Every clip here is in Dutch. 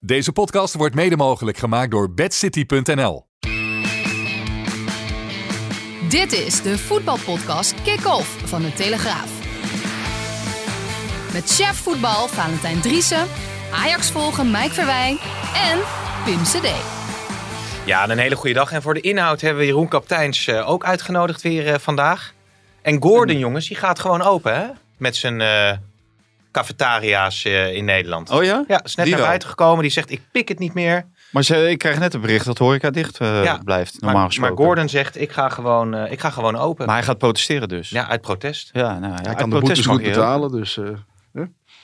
Deze podcast wordt mede mogelijk gemaakt door bedcity.nl. Dit is de voetbalpodcast Kick-Off van de Telegraaf. Met chef voetbal Valentijn Driessen, Ajax volgen Mike Verwijn en Pim CD. Ja, en een hele goede dag. En voor de inhoud hebben we Jeroen Kapteins eh, ook uitgenodigd weer eh, vandaag. En Gordon, jongens, die gaat gewoon open, hè? Met zijn eh, cafetaria's eh, in Nederland. Oh ja? Ja, is net Die naar wel. buiten gekomen. Die zegt, ik pik het niet meer. Maar ze, ik krijg net een bericht dat horeca dicht eh, Ja, blijft, normaal maar, gesproken. maar Gordon zegt, ik ga gewoon, eh, ik ga gewoon open. Maar hij gaat protesteren dus. ja, uit protest. Ja, nou, ja, Hij kan de boetes goed betalen, dus... eh,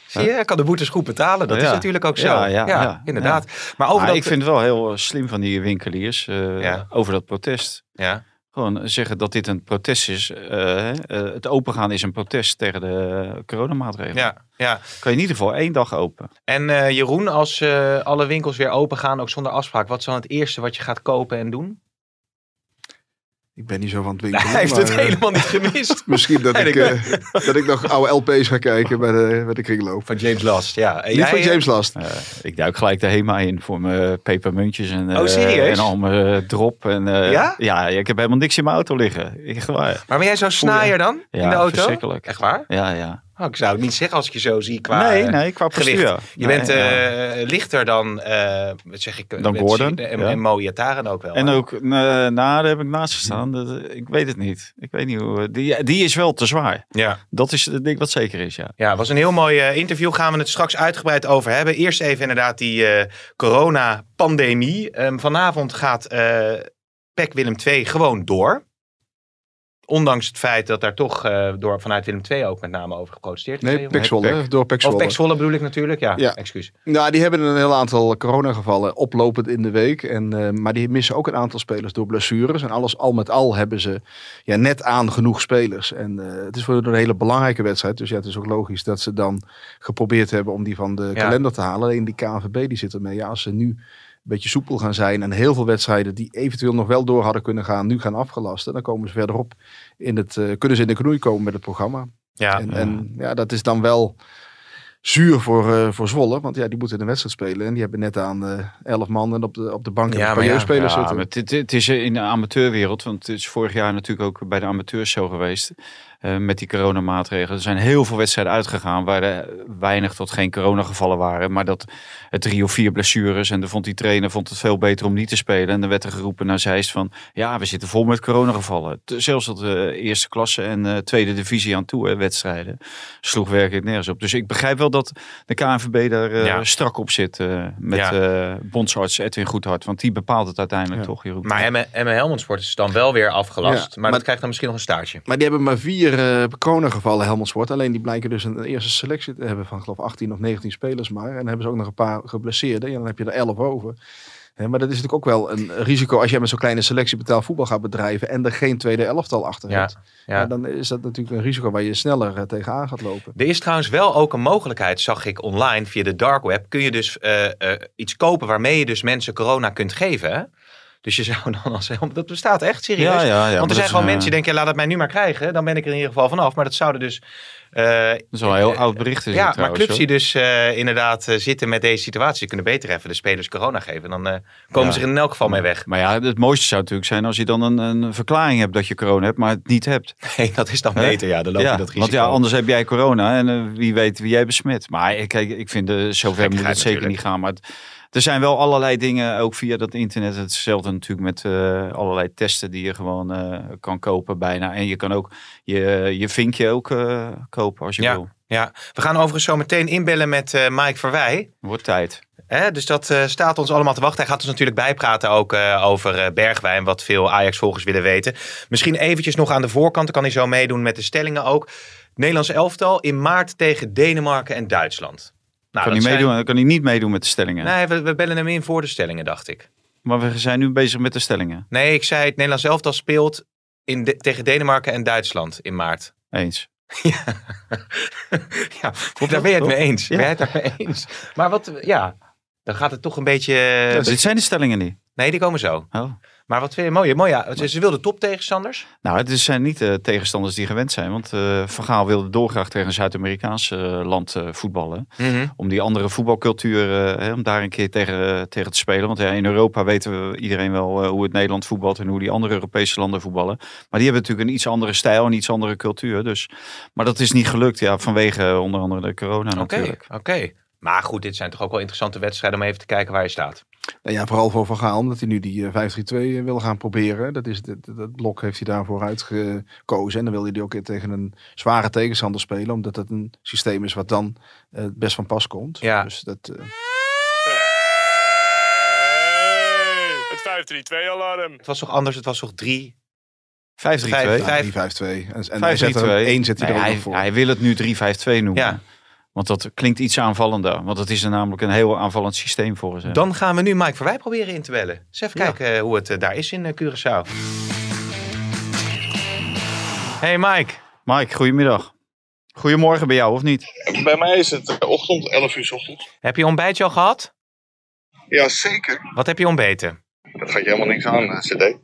Zie je, hij kan de boetes goed betalen. Dat Ja. is natuurlijk ook zo. Ja, ja, ja. inderdaad. Maar over Maar dat... ik vind het wel heel slim van die winkeliers eh, Ja. over dat protest. Ja, Gewoon zeggen dat dit een protest is. eh, eh, het opengaan is een protest tegen de coronamaatregelen. ja, ja. Kan je in ieder geval één dag open. En eh, Jeroen, als alle winkels weer open gaan, ook zonder afspraak, wat is dan het eerste wat je gaat kopen en doen? Ik ben niet zo van het winkelen. Hij heeft het maar, eh, helemaal niet gemist. Misschien dat ik, ik eh, dat ik nog oude LP's ga kijken bij de, bij de kringloop. Van James Last, ja. En Niet jij, van eh, James Last. Eh, ik duik gelijk de HEMA in voor mijn pepermuntjes en, eh, Oh, serieus? en al mijn eh, drop. En, eh, Ja? Ja, ik heb helemaal niks in mijn auto liggen. Echt waar. Maar ben jij zo'n snaaier dan in Ja, de auto? verschrikkelijk. Echt waar? Ja, ja. Oh, ik zou het niet zeggen als ik je zo zie qua nee, eh, nee, qua gewicht. postuur. Je Nee, bent ja. eh, lichter dan, eh, wat zeg ik, eh, Dan Gordon, En, ja. en Mo Iataren ook wel. En hè? ook, eh, nou, daar heb ik naast gestaan. Dat, ik weet het niet. Ik weet niet hoe. Die, die is wel te zwaar. Ja. Dat is het ding wat zeker is, ja. Ja, het was een heel mooi eh, interview. Gaan we het straks uitgebreid over hebben. Eerst even inderdaad die eh corona-pandemie. Ehm, vanavond gaat eh PEC Willem II gewoon door. Ondanks het feit dat daar toch eh, door, vanuit Willem II ook met name over geprotesteerd is. Nee? Zwolle, door Pek Of Zwolle bedoel ik natuurlijk. Ja, Ja. excuus. Nou, die hebben een heel aantal coronagevallen oplopend in de week. En, eh, maar die missen ook een aantal spelers door blessures. En alles al met al hebben ze ja, net aan genoeg spelers. En eh, het is voor een hele belangrijke wedstrijd. Dus ja, het is ook logisch dat ze dan geprobeerd hebben om die van de Ja. kalender te halen. Alleen die KNVB die zit ermee. Ja, als ze nu beetje soepel gaan zijn en heel veel wedstrijden die eventueel nog wel door hadden kunnen gaan, nu gaan afgelasten. Dan komen ze verderop in het, eh, kunnen ze in de knoei komen met het programma. Ja, En, en ja, dat is dan wel zuur voor, eh, voor Zwolle. Want ja, die moeten een wedstrijd spelen. En die hebben net aan eh 11 man en op de, op de bank Ja, een ja, spelers Ja, zitten. maar het, het is in de amateurwereld, want het is vorig jaar natuurlijk ook bij de amateurs zo geweest. Eh, met die coronamaatregelen. Er zijn heel veel wedstrijden uitgegaan waar er weinig tot geen coronagevallen waren. Maar dat het drie of vier blessures. En dan vond die trainer vond het veel beter om niet te spelen. En dan werd er geroepen naar Zeist van ja, we zitten vol met coronagevallen. Zelfs tot de eerste klasse en eh, tweede divisie aan toe, hè, wedstrijden. Sloeg werkelijk nergens op. Dus ik begrijp wel dat de KNVB daar eh, Ja. strak op zit. eh, met Ja. eh, bondsarts Edwin Goedhart. Want die bepaalt het uiteindelijk Ja. toch, Jeroen. Maar Emme Helmond Sport is dan wel weer afgelast. Ja, maar, maar- dat krijgt dan misschien nog een staartje. Maar die hebben maar vier eh coronagevallen Helmond Sport. Alleen die blijken dus een eerste selectie te hebben van geloof 18 of 19 spelers maar. En dan hebben ze ook nog een paar geblesseerden. Ja, dan heb je er 11 over. Maar dat is natuurlijk ook wel een risico als jij met zo'n kleine selectie betaald voetbal gaat bedrijven en er geen tweede elftal achter Ja, hebt. ja. Ja, dan is dat natuurlijk een risico waar je sneller eh, tegenaan gaat lopen. Er is trouwens wel ook een mogelijkheid, zag ik online via de dark web. Kun je dus eh, iets kopen waarmee je dus mensen corona kunt geven. Hè? Dus je zou dan als helemaal... Dat bestaat echt, serieus. Ja, ja, ja, maar Want er zijn gewoon eh, mensen die denken, ja, laat het mij nu maar krijgen. Dan ben ik er in ieder geval vanaf. Maar dat zouden dus... eh, Dat is wel een heel oud bericht. Ja, maar trouwens, clubs die dus eh, inderdaad eh, zitten met deze situatie... kunnen beter even de spelers corona geven. Dan eh, komen ze er in elk geval mee weg. Maar ja, het mooiste zou natuurlijk zijn als je dan een, een verklaring hebt dat je corona hebt, maar het niet hebt. Nee, dat is dan beter. Ja, dan loop je Ja, dat risico. want ja, anders heb jij corona en eh, wie weet wie jij besmet. Maar ik- kijk, ik vind, uh, zover moet het zeker natuurlijk. niet gaan. Maar het- er zijn wel allerlei dingen, ook via dat internet. Hetzelfde natuurlijk met eh, allerlei testen die je gewoon eh, kan kopen bijna. En je kan ook je, je vinkje ook eh, kopen als je Ja. wil. Ja, we gaan overigens zo meteen inbellen met Mike Verwij. Wordt tijd. Hè, dus dat staat ons allemaal te wachten. Hij gaat ons natuurlijk bijpraten ook over Bergwijn, wat veel Ajax-volgers willen weten. Misschien eventjes nog aan de voorkant, dan kan hij zo meedoen met de stellingen ook. Nederlands elftal in maart tegen Denemarken en Duitsland. Nou, kan, hij zijn- meedoen, kan hij niet meedoen met de stellingen. Nee, we, we bellen hem in voor de stellingen, dacht ik. Maar we zijn nu bezig met de stellingen. Nee, ik zei het Nederlands elftal speelt in de- tegen Denemarken en Duitsland in maart. Eens. ja, daar ben je het mee eens. Ja. Ben je het daar mee eens? Maar wat, ja, dan gaat het toch een beetje... Dit zijn de stellingen niet. Nee, die komen zo. Oh. Maar wat vind je mooi? mooi ja. Ze, wilden toptegenstanders. Nou, het zijn niet de tegenstanders die gewend zijn. Want eh Van Gaal wilde doorgraag tegen een Zuid-Amerikaans eh, land eh, voetballen. Om die andere voetbalcultuur, eh, hè, om daar een keer tegen, eh, tegen te spelen. Want ja, in Europa weten we iedereen wel eh, hoe het Nederland voetbalt en hoe die andere Europese landen voetballen. Maar die hebben natuurlijk een iets andere stijl en iets andere cultuur. Dus, maar dat is niet gelukt, ja, vanwege eh, onder andere de corona Oké, natuurlijk. oké. Maar goed, dit zijn toch ook wel interessante wedstrijden om even te kijken waar je staat. Nou ja, vooral voor Van Gaal, omdat hij nu die eh, 5-3-2 wil gaan proberen. Dat, is, dat, dat blok heeft hij daarvoor uitgekozen. En dan wil hij ook tegen een zware tegenstander spelen. Omdat het een systeem is wat dan eh, het best van pas komt. Ja. Dus dat, eh, Het 5-3-2-alarm. Het was toch anders? Het was toch drie? 5-3-2. Vijf- ja, vijf- 3-5-2. En, en 5-3-2. hij zet er een 1 zet hij Nee, er ook hij, voor. hij wil het nu 3-5-2 noemen. Ja. Want dat klinkt iets aanvallender. Want het is er namelijk een heel aanvallend systeem voor ze. Dan gaan we nu Mike Verwij proberen in te bellen. Eens even Ja. kijken eh, hoe het eh, daar is in eh, Curaçao. Hey Mike. Mike, goedemiddag. Goedemorgen bij jou, of niet? Bij mij is het ochtend, 11 uur 's ochtends. Heb je ontbijtje al gehad? Ja, zeker. Wat heb je ontbeten? Dat gaat je helemaal niks aan, eh, CD.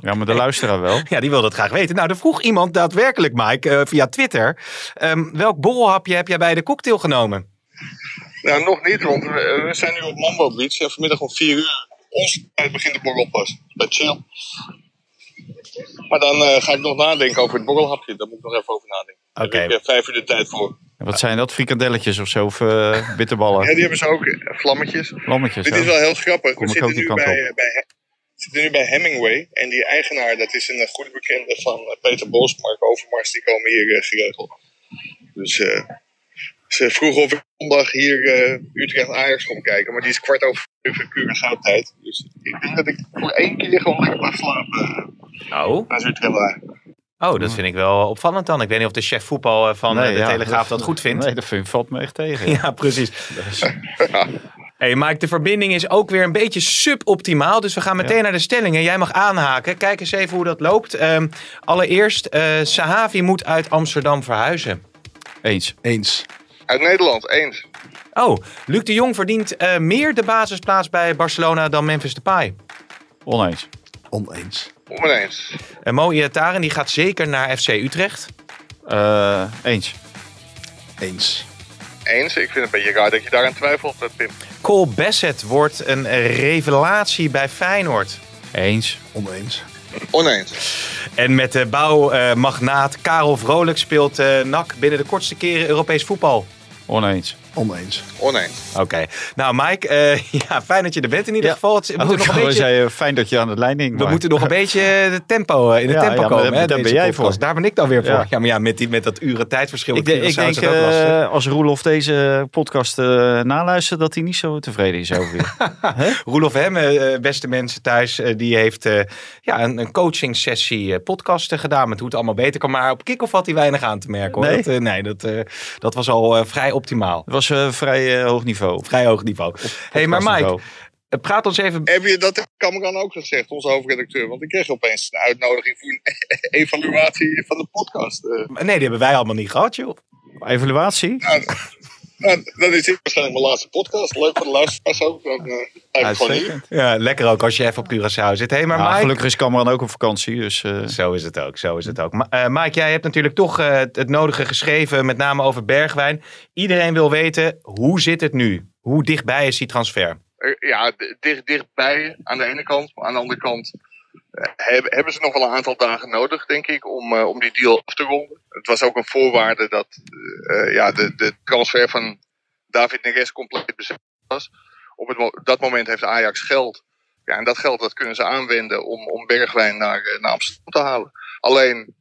Ja, maar de luisteraar wel. Ja, die wil dat graag weten. Nou, er vroeg iemand daadwerkelijk, Mike, eh, via Twitter. ehm, welk borrelhapje heb jij bij de cocktail genomen? Nou, nog niet, want we, we zijn nu op Mambo Beach. En vanmiddag om 4 uur, onze tijd begint de borrel pas. Bij chill. Maar dan eh, ga ik nog nadenken over het borrelhapje. Daar moet ik nog even over nadenken. Daar Oké. heb ik eh, vijf uur de tijd voor. Wat zijn dat? Frikandelletjes of zo? Of eh, bitterballen? Ja, die hebben ze ook, vlammetjes. Lammetjes? Dit is wel heel grappig. Kom We zitten die nu kant bij, op. bij, zitten nu bij Hemingway. En die eigenaar, dat is een goede bekende van Peter Bos, Mark Overmars. Die komen hier eh, geregeld. Dus eh, ze vroegen of ik zondag hier eh, Utrecht Ajax kom kijken. Maar die is kwart over vijf Curaçao tijd. Dus ik denk dat ik voor één keer gewoon lekker blijf slapen. Oh. Als Utrecht. Oh, dat vind ik wel opvallend dan. Ik weet niet of de chef voetbal eh, van eh, de ja, Telegraaf dat, goed vindt. Nee, dat vind, valt me echt tegen. Ja, precies. Hey Mike, de verbinding is ook weer een beetje suboptimaal. Dus we gaan meteen Ja. naar de stellingen. Jij mag aanhaken. Kijk eens even hoe dat loopt. Ehm, allereerst, eh Sahavi moet uit Amsterdam verhuizen. Eens. Eens. Uit Nederland, eens. Oh, Luc de Jong verdient eh, meer de basisplaats bij Barcelona dan Memphis Depay. Oneens. Oneens. Oneens. En Mo Iataren die gaat zeker naar FC Utrecht. Eh, eens. Eens. Eens. Ik vind het een beetje raar dat je daaraan twijfelt, eh, Pim. Cole Bassett wordt een revelatie bij Feyenoord. Eens. Oneens. Oneens. En met de bouwmagnaat Karel Vrolijk speelt eh NAC binnen de kortste keren Europees voetbal. Oneens. Oneens. Oneens. Oké. Nou, Mike, eh, ja, fijn dat je er bent in ieder Ja. geval. Het, we moeten nog een we beetje, fijn dat je aan het lijn hing. we maar- moeten nog een beetje de tempo, eh, in het Ja, tempo ja, maar komen. daar- hè, daar ben jij podcast. voor. Daar ben ik dan weer voor. Ja, Ja. maar ja, met, die, met dat uren tijdverschil. Ik, ik denk eh, als Roelof deze podcast eh, naluistert, dat hij niet zo tevreden is over je. Roelof Hemme, eh, beste mensen thuis, die heeft eh, ja, een, een coaching sessie eh, podcast gedaan met hoe het allemaal beter kan. Maar op kick-off had hij weinig aan te merken. Hoor. Nee? Dat, nee, dat, eh, dat was al eh, vrij optimaal. Was eh, vrij eh, hoog niveau. Vrij hoog niveau. hey, maar Mike, eh, praat ons even... Heb je dat Cameron ook gezegd, onze hoofdredacteur? Want ik kreeg opeens een uitnodiging voor een evaluatie van de podcast. Eh, Nee, die hebben wij allemaal niet gehad, joh. Evaluatie? nou, nou, dan is dit waarschijnlijk mijn laatste podcast. Leuk voor de luisteraars ook. Dan eh blijf ik gewoon hier. Uitstekend. Ja, lekker ook als je even op Curaçao zit. Hey, maar Ja, Mike... gelukkig is Cameron ook op vakantie. Dus, eh, Zo is het ook, zo is het ook. Ma- eh, Mike, jij hebt natuurlijk toch het, nodige geschreven, met name over Bergwijn. Iedereen wil weten, hoe zit het nu? Hoe dichtbij is die transfer? Eh, ja, dicht, dichtbij aan de ene kant. Maar aan de andere kant hebben, ze nog wel een aantal dagen nodig, denk ik, om, eh, om die deal af te ronden. Het was ook een voorwaarde dat eh, ja, de, de transfer van David Neres compleet bezet was. Op het dat moment heeft Ajax geld. Ja, en dat geld dat kunnen ze aanwenden om, om Bergwijn naar, eh, naar Amsterdam te halen. Alleen,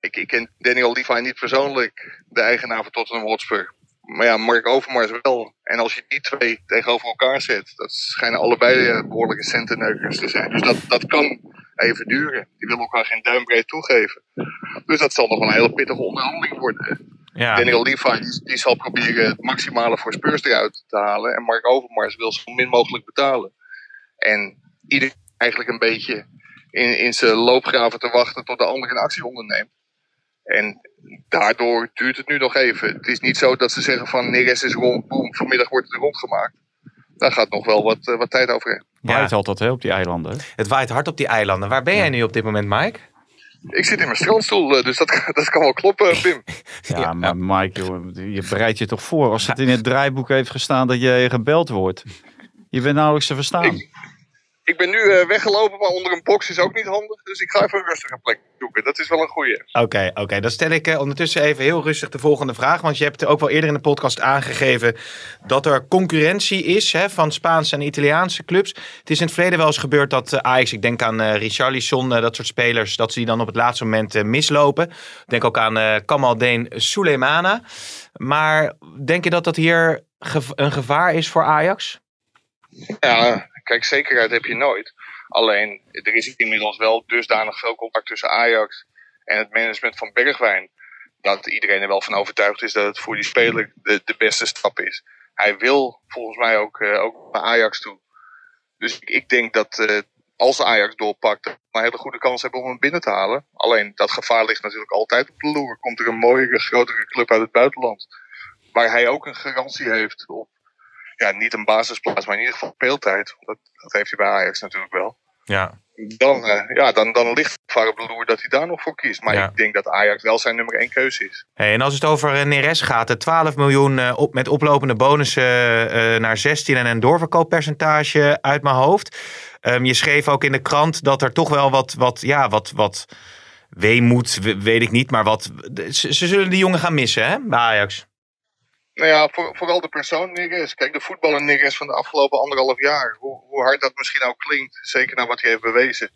ik, ik ken Daniel Levi niet persoonlijk, de eigenaar van Tottenham Hotspur. Maar ja, Mark Overmars wel. En als je die twee tegenover elkaar zet, dat schijnen allebei eh, behoorlijke centenneukers te zijn. Dus dat, dat kan even duren. Die willen elkaar geen duimbreed toegeven. Dus dat zal nog wel een hele pittige onderhandeling worden. Ja. Daniel Levi die, die zal proberen het maximale voor Spurs eruit te halen. En Mark Overmars wil zo min mogelijk betalen. En iedereen eigenlijk een beetje in, in zijn loopgraven te wachten tot de ander een actie onderneemt. En daardoor duurt het nu nog even. Het is niet zo dat ze zeggen van Neres is rond, boem, vanmiddag wordt het rondgemaakt. Daar gaat nog wel wat, eh, wat tijd overheen. Waait altijd hè, op die eilanden. Het waait hard op die eilanden. Waar ben jij nu op dit moment, Mike? Ik zit in mijn strandstoel, eh, dus dat, dat kan wel kloppen, Pim. Ja, Ja, maar Mike, joh, je bereidt je toch voor als het in het draaiboek heeft gestaan dat je gebeld wordt. Je bent nauwelijks te verstaan. Ik ben nu eh, weggelopen, maar onder een box is ook niet handig. Dus ik ga even een rustige plek zoeken. Dat is wel een goeie. Oké, oké. Dan stel ik eh, ondertussen even heel rustig de volgende vraag. Want je hebt ook wel eerder in de podcast aangegeven dat er concurrentie is hè, van Spaanse en Italiaanse clubs. Het is in het verleden wel eens gebeurd dat eh, Ajax, ik denk aan Richarlison, dat soort spelers, dat ze die dan op het laatste moment mislopen. Ik denk ook aan Kamaldeen Suleimana. Maar denk je dat dat hier gev- een gevaar is voor Ajax? Ja, kijk, zekerheid heb je nooit. Alleen, er is inmiddels wel dusdanig veel contact tussen Ajax en het management van Bergwijn. Dat iedereen er wel van overtuigd is dat het voor die speler de, beste stap is. Hij wil volgens mij ook, eh, ook naar Ajax toe. Dus ik, ik denk dat eh, als Ajax doorpakt, we een hele goede kans hebben om hem binnen te halen. Alleen dat gevaar ligt natuurlijk altijd op de loer. Komt er een mooiere, grotere club uit het buitenland. Waar hij ook een garantie heeft op ja, niet een basisplaats, maar in ieder geval speeltijd. Dat, dat heeft hij bij Ajax natuurlijk wel. Ja. Dan, eh, ja, dan, dan ligt het op de loer dat hij daar nog voor kiest. Maar Ja. ik denk dat Ajax wel zijn nummer één keuze is. Hey, en als het over eh, Neres gaat, de 12 miljoen eh, op, met oplopende bonussen naar 16 en een doorverkooppercentage uit mijn hoofd. Ehm, je schreef ook in de krant dat er toch wel wat, wat, ja, wat, wat weemoed, we- weet ik niet, maar wat. Ze, ze zullen die jongen gaan missen, hè, bij Ajax. Nou ja, voor, vooral de persoon Neres. Kijk, de voetballer Neres van de afgelopen anderhalf jaar. Hoe, hoe hard dat misschien ook klinkt, zeker naar wat hij heeft bewezen.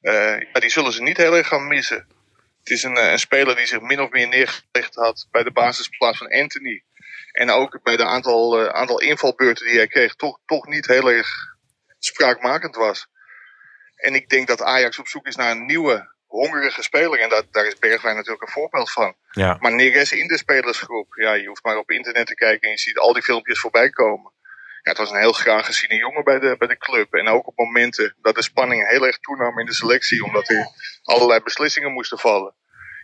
eh, ja, die zullen ze niet heel erg gaan missen. Het is een, eh, een speler die zich min of meer neergelegd had bij de basisplaats van Anthony. En ook bij de aantal, eh, aantal invalbeurten die hij kreeg, toch, toch niet heel erg spraakmakend was. En ik denk dat Ajax op zoek is naar een nieuwe, hongerige speler. En dat, daar is Bergwijn natuurlijk een voorbeeld van. Ja. Maar Neres in de spelersgroep, ja, je hoeft maar op internet te kijken en je ziet al die filmpjes voorbij komen. Ja, het was een heel graag geziene jongen bij de, bij de club. En ook op momenten dat de spanning heel erg toenam in de selectie, omdat er allerlei beslissingen moesten vallen.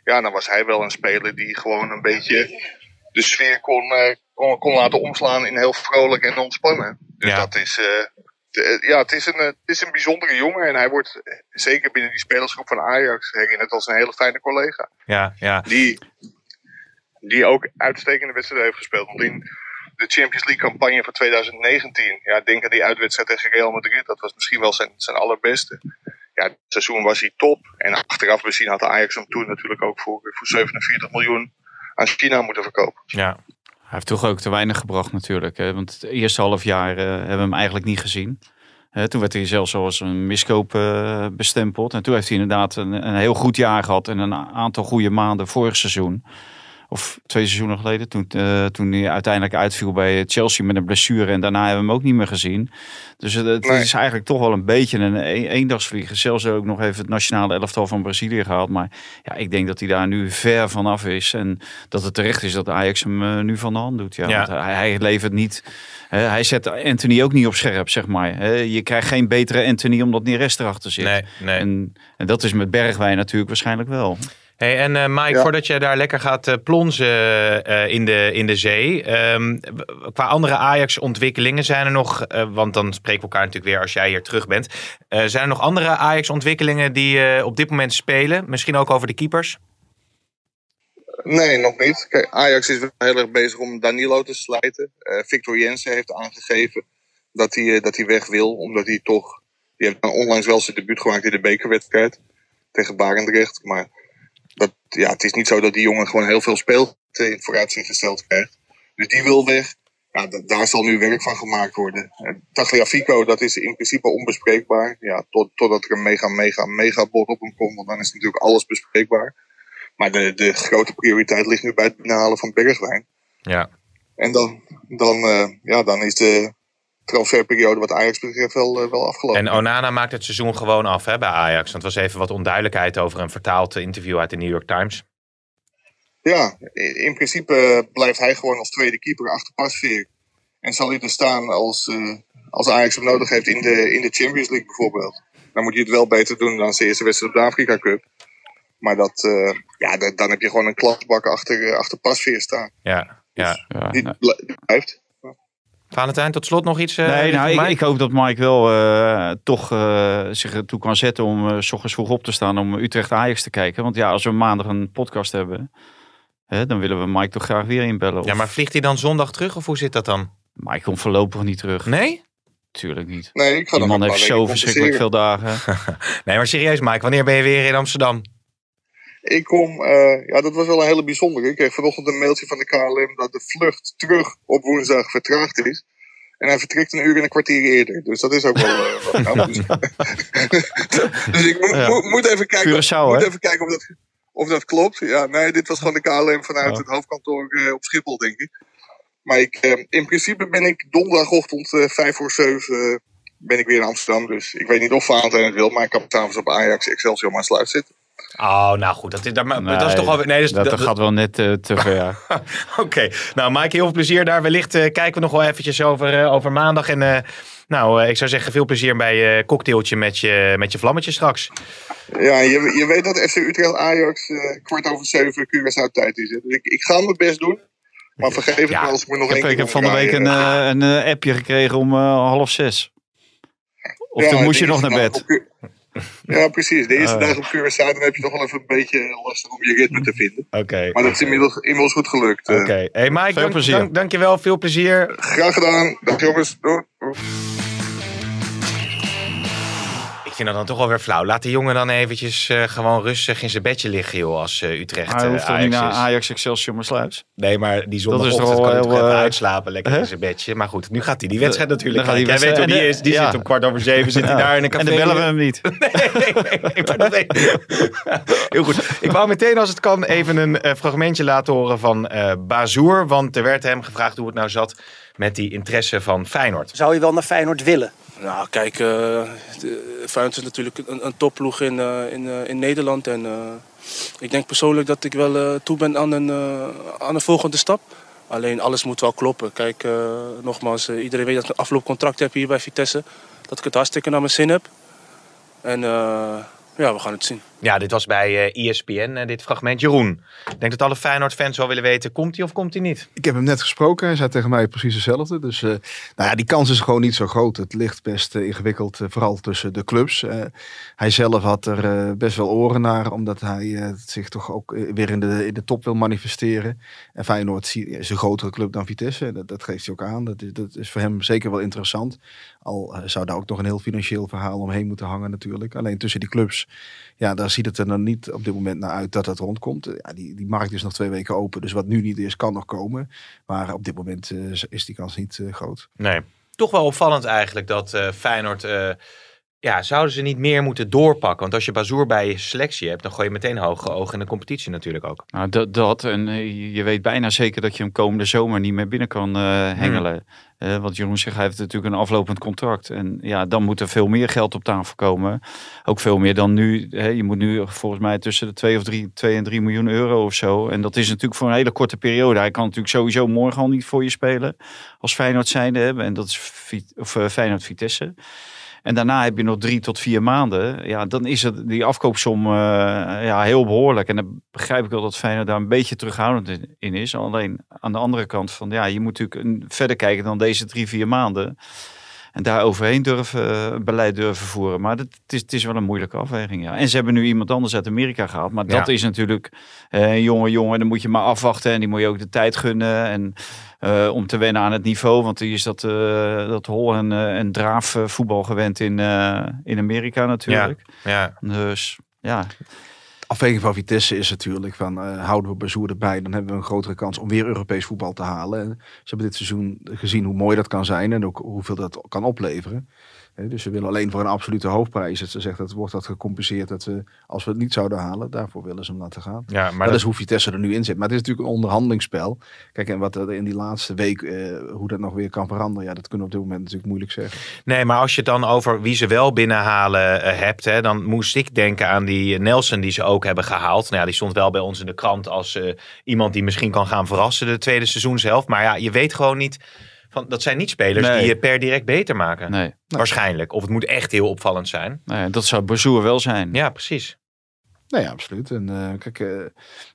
Ja, dan was hij wel een speler die gewoon een beetje de sfeer kon, eh, kon, kon laten omslaan in heel vrolijk en ontspannen. Dus Ja. dat is, eh, de- ja, het is, een, eh, het is een bijzondere jongen en hij wordt eh, zeker binnen die spelersgroep van Ajax herinnerd als een hele fijne collega Ja, ja. die, die ook uitstekende wedstrijden heeft gespeeld. Want in de Champions League campagne van 2019, ja, denk aan die uitwedstrijd tegen Real Madrid, dat was misschien wel zijn, zijn allerbeste. Ja, het seizoen was hij top. En achteraf bezien had Ajax hem toen natuurlijk ook voor, voor 47 miljoen aan China moeten verkopen. ja. Hij heeft toch ook te weinig gebracht natuurlijk. Hè? Want het eerste half jaar eh, hebben we hem eigenlijk niet gezien. Toen werd hij zelfs als een miskoop eh, bestempeld. En toen heeft hij inderdaad een, een heel goed jaar gehad. En een aantal goede maanden vorig seizoen. Of twee seizoenen geleden. Toen, eh, toen hij uiteindelijk uitviel bij Chelsea met een blessure. En daarna hebben we hem ook niet meer gezien. Dus het, het Nee. is eigenlijk toch wel een beetje een een- eendagsvliegen. Zelfs ook nog even het nationale elftal van Brazilië gehaald. Maar ja, ik denk dat hij daar nu ver vanaf is. En dat het terecht is dat Ajax hem eh, nu van de hand doet. Ja, Ja. Want hij, hij levert niet. hè, hij zet Anthony ook niet op scherp, zeg maar. Hè, je krijgt geen betere Anthony omdat Neres erachter zit. Nee, nee. En, en dat is met Bergwijn natuurlijk waarschijnlijk wel. Hey, en eh, Mike, Ja. voordat je daar lekker gaat eh, plonzen eh, in, de, in de zee. ehm, qua andere Ajax-ontwikkelingen zijn er nog. want dan spreken we elkaar natuurlijk weer als jij hier terug bent. Zijn er nog andere Ajax-ontwikkelingen die op dit moment spelen? Misschien ook over de keepers? Nee, nog niet. Kijk, Ajax is wel heel erg bezig om Danilo te slijten. Victor Jensen heeft aangegeven dat hij, dat hij weg wil, omdat hij toch... Die heeft onlangs wel zijn debuut gemaakt in de bekerwedstrijd tegen Barendrecht. Maar dat, ja, het is niet zo dat die jongen gewoon heel veel speeltijd in het vooruitzicht gesteld krijgt. Dus die wil weg. Ja, daar zal nu werk van gemaakt worden. Eh, Tagliafico, dat is in principe onbespreekbaar. Ja, tot, totdat er een mega, mega, mega bot op hem komt. Want dan is natuurlijk alles bespreekbaar. Maar de, de grote prioriteit ligt nu bij het binnenhalen van Bergwijn. Ja. En dan, dan, eh, ja, dan is de transferperiode wat Ajax betreft wel, eh, wel afgelopen. En Onana maakt het seizoen gewoon af hè, bij Ajax. Want er was even wat onduidelijkheid over een vertaald interview uit de New York Times. Ja, in, in principe blijft hij gewoon als tweede keeper achter Pasveer. En zal hij er staan als, eh, als Ajax hem nodig heeft in de, in de Champions League bijvoorbeeld. Dan moet hij het wel beter doen dan zijn eerste wedstrijd op de Afrika Cup. Maar dat, eh, ja, da- dan heb je gewoon een klasbak achter, eh, achter Pasveer staan. Ja, ja. Ja, Die nou, bl- die blijft. Valentijn, tot slot nog iets? eh, nee, nou, ik, hoop dat Mike wel eh, toch eh, zich ertoe kan zetten om eh, s ochtends vroeg op te staan om Utrecht-Ajax te kijken. Want ja, als we maandag een podcast hebben, hè, dan willen we Mike toch graag weer inbellen. Of, Ja, maar vliegt hij dan zondag terug of hoe zit dat dan? Mike komt voorlopig niet terug. Nee? Tuurlijk niet. Nee, ik ga Die man heeft zo verschrikkelijk veel dagen. Nee, maar serieus Mike, wanneer ben je weer in Amsterdam? Ik kom, eh, ja, dat was wel een hele bijzondere. Ik kreeg vanochtend een mailtje van de KLM dat de vlucht terug op woensdag vertraagd is. En hij vertrekt een uur en een kwartier eerder. Dus dat is ook wel. knap. dus, dus ik moet, Ja. moet, moet even kijken. Curaçao, moet hè? even kijken of dat, of dat klopt. Ja, nee, dit was gewoon de KLM vanuit het hoofdkantoor eh, op Schiphol, denk ik. Maar ik, in principe ben ik donderdagochtend vijf voor zeven ben ik weer in Amsterdam. Dus ik weet niet of Valentijn het wil, maar ik kan s'avonds op Ajax Excelsior maar sluit zitten. Oh, nou goed. Dat is, dat, maar dat is toch alweer... Nee, dus, dat, dat- gaat wel net eh, te ver. Oké, nou Mike, heel veel plezier daar. Wellicht eh, kijken we nog wel eventjes over, eh, over maandag. En eh, nou, ik zou zeggen veel plezier bij je cocktailtje met je, met je vlammetje straks. Ja, je, je weet dat FC Utrecht Ajax eh, kwart over zeven Curaçao tijd is. Hè? Dus ik, ik ga mijn best doen. Maar vergeef het Ja, me als ik me nog Ik één keer ik heb van de week een, eh, een appje gekregen om eh, half zes. Of Ja, toen moest je nog naar bed. op Cu- Ja, precies. De eerste Oh, dag op Curaçao dan heb je toch wel even een beetje lastig om je ritme te vinden. Oké. Maar dat is inmiddels, inmiddels goed gelukt. eh. Oké. Hey Mike, dank, plezier. dank, dankjewel. Veel plezier. Graag gedaan. Dag jongens. Doei. Vind dat dan toch wel weer flauw. Laat de jongen dan eventjes eh, gewoon rustig in zijn bedje liggen, joh, als eh, Utrecht Hij eh, hoeft niet Ajax naar. Ajax Excelsior Maassluis? Nee, maar die is zondagochtend toch kan wel hij toch heel, even uitslapen, lekker in zijn bedje. Maar goed, nu gaat hij die wedstrijd natuurlijk die Jij weet hoe die de- is. Die ja. zit om kwart over zeven, zit hij Ja. daar in een café. En dan bellen we hem niet. Nee, maar dat weet- Heel goed. Ik wou meteen, als het kan, even een fragmentje laten horen van eh Bazoer. Want er werd hem gevraagd hoe het nou zat met die interesse van Feyenoord. Zou je wel naar Feyenoord willen? Nou, kijk, eh de- Feyenoord is natuurlijk een, een topploeg in, eh, in, eh, in Nederland. En eh, ik denk persoonlijk dat ik wel eh, toe ben aan een, eh, aan een volgende stap. Alleen alles moet wel kloppen. Kijk, eh, nogmaals, eh, iedereen weet dat ik een afloopcontract heb hier bij Vitesse. Dat ik het hartstikke naar mijn zin heb. En eh, ja, we gaan het zien. Ja, dit was bij eh ESPN, eh, dit fragment. Jeroen, ik denk dat alle Feyenoord-fans wel willen weten, komt hij of komt hij niet? Ik heb hem net gesproken. Hij zei tegen mij precies hetzelfde. Dus eh, nou ja, die kans is gewoon niet zo groot. Het ligt best ingewikkeld, vooral tussen de clubs. Hij zelf had er best wel oren naar, omdat hij zich toch ook weer in de, in de top wil manifesteren. En Feyenoord is een grotere club dan Vitesse. Dat, geeft hij ook aan. Dat is, dat is voor hem zeker wel interessant. Al zou daar ook nog een heel financieel verhaal omheen moeten hangen natuurlijk. Alleen tussen die clubs, ja, daar ziet het er dan niet op dit moment naar uit dat het rondkomt. Ja, die, die markt is nog twee weken open. Dus wat nu niet is, kan nog komen. Maar op dit moment eh, is die kans niet eh, groot. Nee. Toch wel opvallend eigenlijk dat eh, Feyenoord... eh, ja, zouden ze niet meer moeten doorpakken? Want als je Bazoer bij je selectie hebt, dan gooi je meteen hoge ogen in de competitie natuurlijk ook. Nou, dat, dat. En je- je weet bijna zeker dat je hem komende zomer niet meer binnen kan eh, hengelen. Eh, want Jeroen zegt, heeft natuurlijk een aflopend contract. En ja, dan moet er veel meer geld op tafel komen. Ook veel meer dan nu. Hè. Je moet nu volgens mij tussen de 2 of 3, 2 en 3 miljoen euro of zo. En dat is natuurlijk voor een hele korte periode. Hij kan natuurlijk sowieso morgen al niet voor je spelen. Als Feyenoord zijnde hebben. En dat is of, eh, Feyenoord Vitesse. En daarna heb je nog drie tot vier maanden. Ja, dan is het die afkoopsom eh, ja, heel behoorlijk. En dan begrijp ik wel dat Feyenoord daar een beetje terughoudend in- is. Alleen aan de andere kant van ja, je moet natuurlijk verder kijken dan deze drie, vier maanden. En daar overheen durven eh, beleid durven voeren. Maar dat, het, is, het is wel een moeilijke afweging. Ja. En ze hebben nu iemand anders uit Amerika gehaald. Maar dat Ja. is natuurlijk eh, een jonge jongen. Dan moet je maar afwachten. En die moet je ook de tijd gunnen. En eh, om te wennen aan het niveau. Want die is dat, eh, dat hol en, eh, en draaf voetbal gewend in, in Amerika natuurlijk. Ja. Dus ja, Afweging van Vitesse is natuurlijk van eh, houden we Bazoer erbij, dan hebben we een grotere kans om weer Europees voetbal te halen. En ze hebben dit seizoen gezien hoe mooi dat kan zijn en ook hoeveel dat kan opleveren. Hè, dus ze willen alleen voor een absolute hoofdprijs. Dat ze zegt dat wordt dat gecompenseerd dat we als we het niet zouden halen, daarvoor willen ze hem laten gaan. Ja, maar dat, dat- is hoe Vitesse er nu in zit. Maar het is natuurlijk een onderhandelingsspel. Kijk, en wat er in die laatste week, eh, hoe dat nog weer kan veranderen, ja, dat kunnen we op dit moment natuurlijk moeilijk zeggen. Nee, maar als je het dan over wie ze wel binnenhalen eh, hebt, hè, dan moest ik denken aan die Nelson die ze ook hebben gehaald. Nou ja, die stond wel bij ons in de krant als eh, iemand die misschien kan gaan verrassen de tweede seizoenshelft. Maar ja, je weet gewoon niet. Van, dat zijn niet spelers Nee. die je per direct beter maken. Nee, Waarschijnlijk. Of het moet echt heel opvallend zijn. nee dat zou Bazoer wel zijn. Ja, precies. Nee, absoluut. En eh, kijk, eh,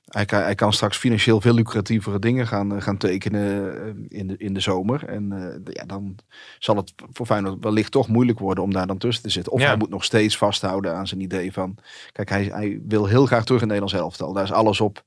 hij, kan, hij kan straks financieel veel lucratievere dingen gaan, eh, gaan tekenen in, de, in de zomer. En eh, ja, dan zal het voor Feyenoord wellicht toch moeilijk worden om daar dan tussen te zitten. Of Ja. hij moet nog steeds vasthouden aan zijn idee van... Kijk, hij, hij wil heel graag terug in het Nederlands elftal. Daar is alles op,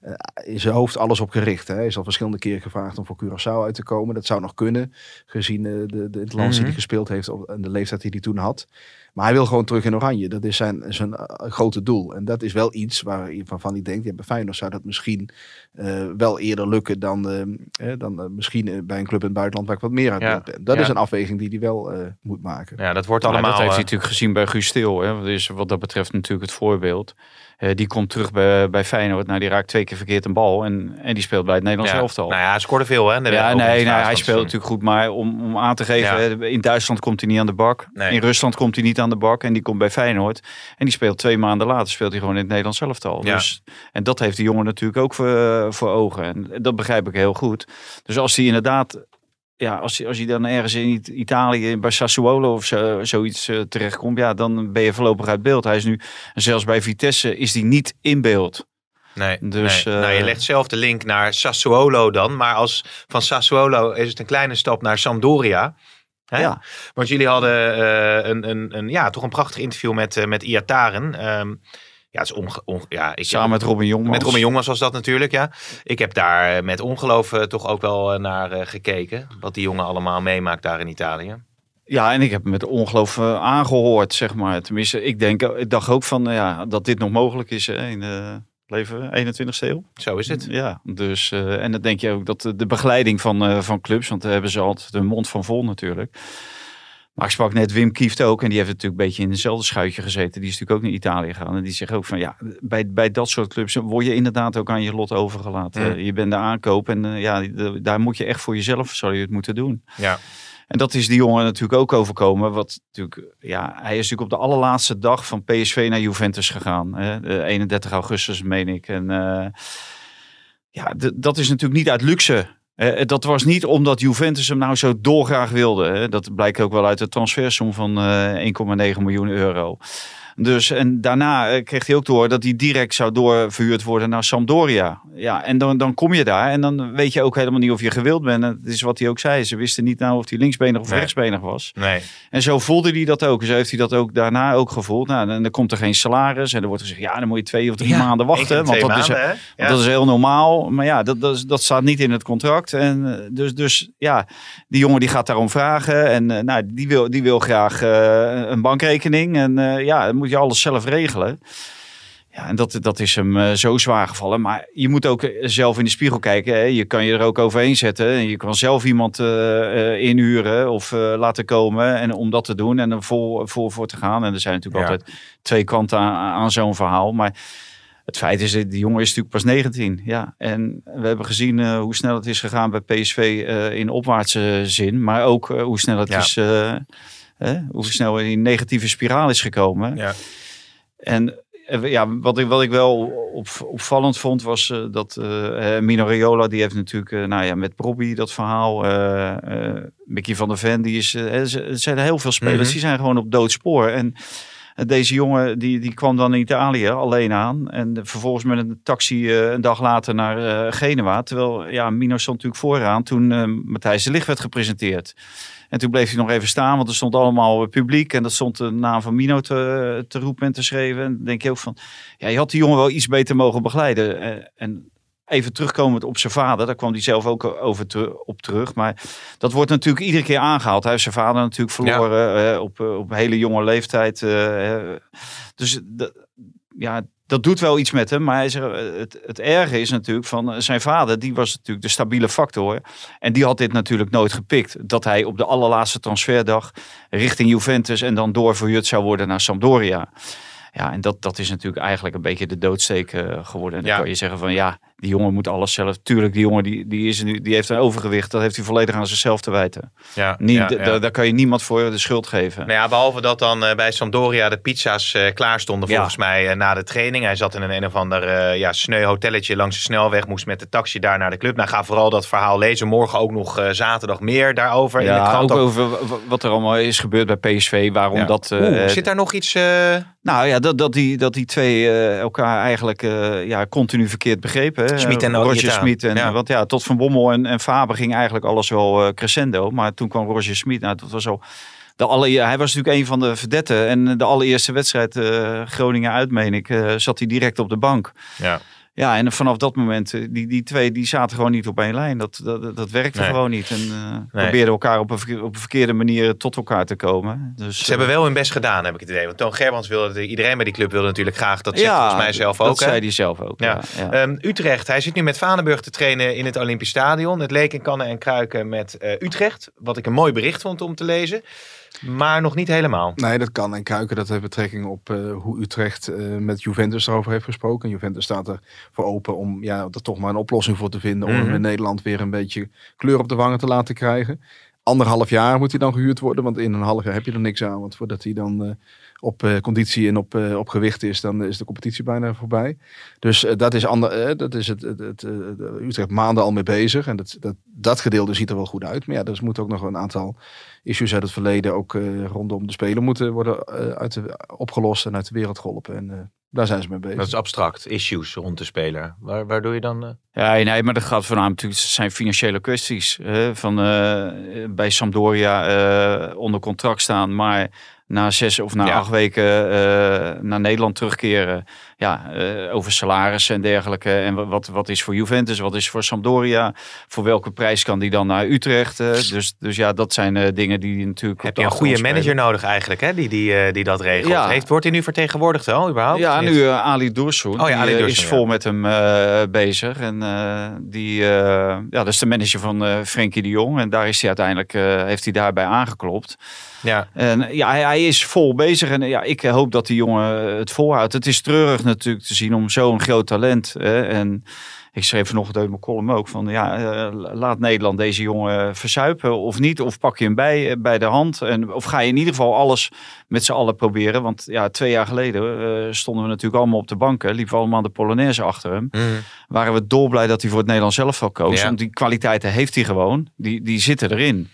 eh, in zijn hoofd alles op gericht. Hè. Hij is al verschillende keren gevraagd om voor Curaçao uit te komen. Dat zou nog kunnen, gezien eh, de, de, het land die Mhm. hij gespeeld heeft op- en de leeftijd die hij toen had. Maar hij wil gewoon terug in Oranje. Dat is zijn, zijn eh, grote doel. En dat is wel iets waar je van, van die denkt. Ja, bij Feyenoord zou dat misschien eh, wel eerder lukken dan, eh, eh, dan misschien bij een club in het buitenland waar ik wat meer uit Ja. ben. Dat Ja. is een afweging die hij wel eh, moet maken. Ja, dat wordt allemaal... dat heeft hij natuurlijk gezien bij Guus Stil. Hè. Dat is wat dat betreft natuurlijk het voorbeeld. Eh, die komt terug bij, bij Feyenoord. Nou, die raakt twee keer verkeerd een bal. En, en die speelt bij het Nederlands ja. elftal. Nou ja, hij scoorde veel hè. de ja, nee, nee, hij het speelt natuurlijk goed. Maar om, om aan te geven, Ja. hè, in Duitsland komt hij niet aan de bak. Nee. In Rusland komt hij niet aan de bak. En die komt bij Feyenoord. En die speelt twee maanden later speelt hij gewoon in het Nederlands elftal. Ja. Dus, en dat heeft die jongen natuurlijk ook voor, voor ogen. En dat begrijp ik heel goed. Dus als hij inderdaad... Ja, als als hij dan ergens in It- Italië, bij Sassuolo of zo, zoiets eh, terechtkomt, ja, dan ben je voorlopig uit beeld. Hij is nu, zelfs bij Vitesse, is hij niet in beeld. Nee, Dus, nee. eh, nou, je legt zelf de link naar Sassuolo dan. Maar als van Sassuolo is het een kleine stap naar Sampdoria. Hè? Ja. Want jullie hadden eh, een, een, een, ja, toch een prachtig interview met, met Iataren. Ehm, ja, het is onge, onge- ja, ik Samen met Robin Jongmans. met Robin Jongens was dat natuurlijk, ja. Ik heb daar eh, met ongeloof eh, toch ook wel eh, naar gekeken. Wat die jongen allemaal meemaakt daar in Italië. Ja, en ik heb met ongeloof eh, aangehoord, zeg maar. Tenminste, ik, denk, ik dacht ook van, ja, dat dit nog mogelijk is hè, in de leven 21ste eeuw. Zo is het. Ja, dus, en dan denk je ook dat de, begeleiding van, van clubs, want daar hebben ze altijd de mond van vol natuurlijk. Maar ik sprak net Wim Kieft ook en die heeft natuurlijk een beetje in hetzelfde schuitje gezeten. Die is natuurlijk ook naar Italië gegaan en die zegt ook van ja, bij, bij dat soort clubs word je inderdaad ook aan je lot overgelaten. Je bent de aankoop en eh, ja, daar moet je echt voor jezelf, zou je het moeten doen. Ja. En dat is die jongen natuurlijk ook overkomen. Wat natuurlijk, ja, hij is natuurlijk op de allerlaatste dag van PSV naar Juventus gegaan. Hè? De 31 augustus, meen ik. En eh, ja, dat is natuurlijk niet uit luxe. Eh, dat was niet omdat Juventus hem nou zo dolgraag wilde. Hè? Dat blijkt ook wel uit de transfersom van eh 1,9 miljoen euro. Dus en daarna eh, kreeg hij ook door dat hij direct zou doorverhuurd worden naar Sampdoria. Ja, en dan, dan kom je daar en dan weet je ook helemaal niet of je gewild bent. En het is wat hij ook zei. Ze wisten niet nou of hij linksbenig of Nee. rechtsbenig was. Nee. En zo voelde hij dat ook. Zo heeft hij dat ook daarna ook gevoeld. Nou, dan, dan komt er geen salaris. En er wordt gezegd, ja, dan moet je twee of drie Ja, maanden wachten. Want twee dat, is, maanden, want Ja. dat is heel normaal. Maar ja, dat, dat, is- dat staat niet in het contract. En eh, dus, dus ja, die jongen die gaat daarom vragen. En eh, nou, die wil, die wil graag een bankrekening. En eh, ja, dan moet je alles zelf regelen. Ja, en dat, dat is hem eh, zo zwaar gevallen. Maar je moet ook eh, zelf in de spiegel kijken. Hè. Je kan je er ook overheen zetten. En je kan zelf iemand eh, inhuren of laten komen. En om dat te doen en er vol, vol voor te gaan. En er zijn natuurlijk Ja. altijd twee kanten aan, aan zo'n verhaal. Maar het feit is, die jongen is natuurlijk pas 19. Ja. En we hebben gezien hoe snel het is gegaan bij PSV in opwaartse zin. Maar ook hoe snel het Ja. is... hè, hoe snel in een negatieve spiraal is gekomen. Ja. En eh, ja, wat ik, wat ik wel op, opvallend vond was eh, dat eh, Mino Raiola, die heeft natuurlijk nou ja, met Bobby dat verhaal. Mickey van der Ven, die is, er zijn heel veel spelers, Mhm. die zijn gewoon op doodspoor. En deze jongen die, die kwam dan in Italië alleen aan. En vervolgens met een taxi een dag later naar Genua. Terwijl ja, Mino stond natuurlijk vooraan toen Matthijs de Ligt werd gepresenteerd. En toen bleef hij nog even staan, want er stond allemaal publiek. En dat stond de naam van Mino te, te roepen en te schrijven. En dan denk je ook van, ja, je had die jongen wel iets beter mogen begeleiden. Eh, en even terugkomend op zijn vader, daar kwam hij zelf ook over te- op terug. Maar dat wordt natuurlijk iedere keer aangehaald. Hij heeft zijn vader natuurlijk verloren eh, op, eh, op hele jonge leeftijd. eh, eh. dus ja, dat doet wel iets met hem. Maar hij zegt, eh, het, het erge is natuurlijk van eh, zijn vader, die was natuurlijk de stabiele factor. En die had dit natuurlijk nooit gepikt. Dat hij op de allerlaatste transferdag richting Juventus en dan doorverhuurd zou worden naar Sampdoria. Ja, en dat, dat is natuurlijk eigenlijk een beetje de doodsteek eh, geworden. En dan Ja. kan je zeggen van ja, die jongen moet alles zelf. Tuurlijk, die jongen die, die, is nu, die heeft een overgewicht. Dat heeft hij volledig aan zichzelf te wijten. Ja, Niet, ja, ja. Daar kan je niemand voor de schuld geven. Nou ja, behalve dat dan eh, bij Sampdoria de pizza's eh, klaar stonden Ja. volgens mij eh, na de training. Hij zat in een een of ander ja, sneu hotelletje langs de snelweg. Moest met de taxi daar naar de club. Nou, ga vooral dat verhaal lezen. Morgen ook nog zaterdag meer daarover. in de Ja, krant ook ook. over wat er allemaal is gebeurd bij PSV. Waarom Ja. dat... zit daar nog iets... Nou ja, dat, dat, die, dat die twee elkaar eigenlijk ja, continu verkeerd begrepen. Hè. Smit en Roger. Smit. Ja. Want ja, tot Van Bommel en, en Faber ging eigenlijk alles wel eh, crescendo. Maar toen kwam Roger Smit. Nou, dat was al... De alle, hij was natuurlijk een van de verdetten. En de allereerste wedstrijd eh, Groningen uit, meen ik, eh, zat hij direct op de bank. ja. Ja, en vanaf dat moment, eh, die, die twee die zaten gewoon niet op één lijn. Dat, dat, dat werkte Nee. gewoon niet. En eh probeerden elkaar op een, verke- op een verkeerde manier tot elkaar te komen. Dus, Ze hebben wel hun best gedaan, heb ik het idee. Want Toon Gerbrands wilde, iedereen bij die club wilde natuurlijk graag. Dat zegt volgens mij zelf ook. Dat hè? zei hij zelf ook. Ja. Ja. Ehm, Utrecht, hij zit nu met Vaneburg te trainen in het Olympisch Stadion. Het leek in kannen en kruiken met eh, Utrecht. Wat ik een mooi bericht vond om te lezen. Maar nog niet helemaal. Nee, dat kan. En Kuiken, dat heeft betrekking op eh, hoe Utrecht eh, met Juventus erover heeft gesproken. Juventus staat er voor open om ja, er toch maar een oplossing voor te vinden. Om hem in Nederland weer een beetje kleur op de wangen te laten krijgen. Anderhalf jaar moet hij dan gehuurd worden, want in een half jaar heb je er niks aan. Want voordat hij dan eh, op eh, conditie en op, eh, op gewicht is, dan is de competitie bijna voorbij. Dus eh, dat is, ander, dat is het, het, het, eh, Utrecht maanden al mee bezig. En dat, dat, dat gedeelte ziet er wel goed uit. Maar ja, er moet ook nog een aantal issues uit het verleden ook eh, rondom de Spelen moeten worden eh, uit de, opgelost en uit de wereld geholpen. En eh, daar zijn ze mee bezig. Dat is abstract. Issues rond de speler. Waar, waar doe je dan... eh? Ja, nee, maar dat gaat voornamelijk natuurlijk. Het zijn financiële kwesties. Hè, van eh, bij Sampdoria eh, onder contract staan, maar na zes of na Ja. acht weken eh, naar Nederland terugkeren. Ja, eh, over salaris en dergelijke. En wa- wat, wat is voor Juventus, wat is voor Sampdoria? Voor welke prijs kan die dan naar Utrecht? eh? dus, dus ja, dat zijn dingen die natuurlijk. Heb je een goede manager nodig eigenlijk, hè? Die, die, die dat regelt. Ja. Heeft, wordt hij nu vertegenwoordigd wel, überhaupt? Ja, nu Ali Dursun. Oh ja, Ali Dursun, is vol met hem bezig. En die, ja, dat is de manager van Frenkie de Jong. En daar is hij uiteindelijk, heeft hij daarbij aangeklopt. Ja. En ja, hij, hij is vol bezig. En ja, ik hoop dat die jongen het volhoudt. Het is treurig natuurlijk te zien om zo'n groot talent. Hè, en ik schreef vanochtend uit mijn column ook van ja, eh, laat Nederland deze jongen verzuipen of niet. Of pak je hem bij, eh, bij de hand. En, of ga je in ieder geval alles met z'n allen proberen. Want ja, twee jaar geleden eh, stonden we natuurlijk allemaal op de banken. Liepen we allemaal de Polonaise achter hem. Mhm. Waren we dolblij dat hij voor het Nederlands zelf al koos. Ja. Want die kwaliteiten heeft hij gewoon. Die, die zitten erin.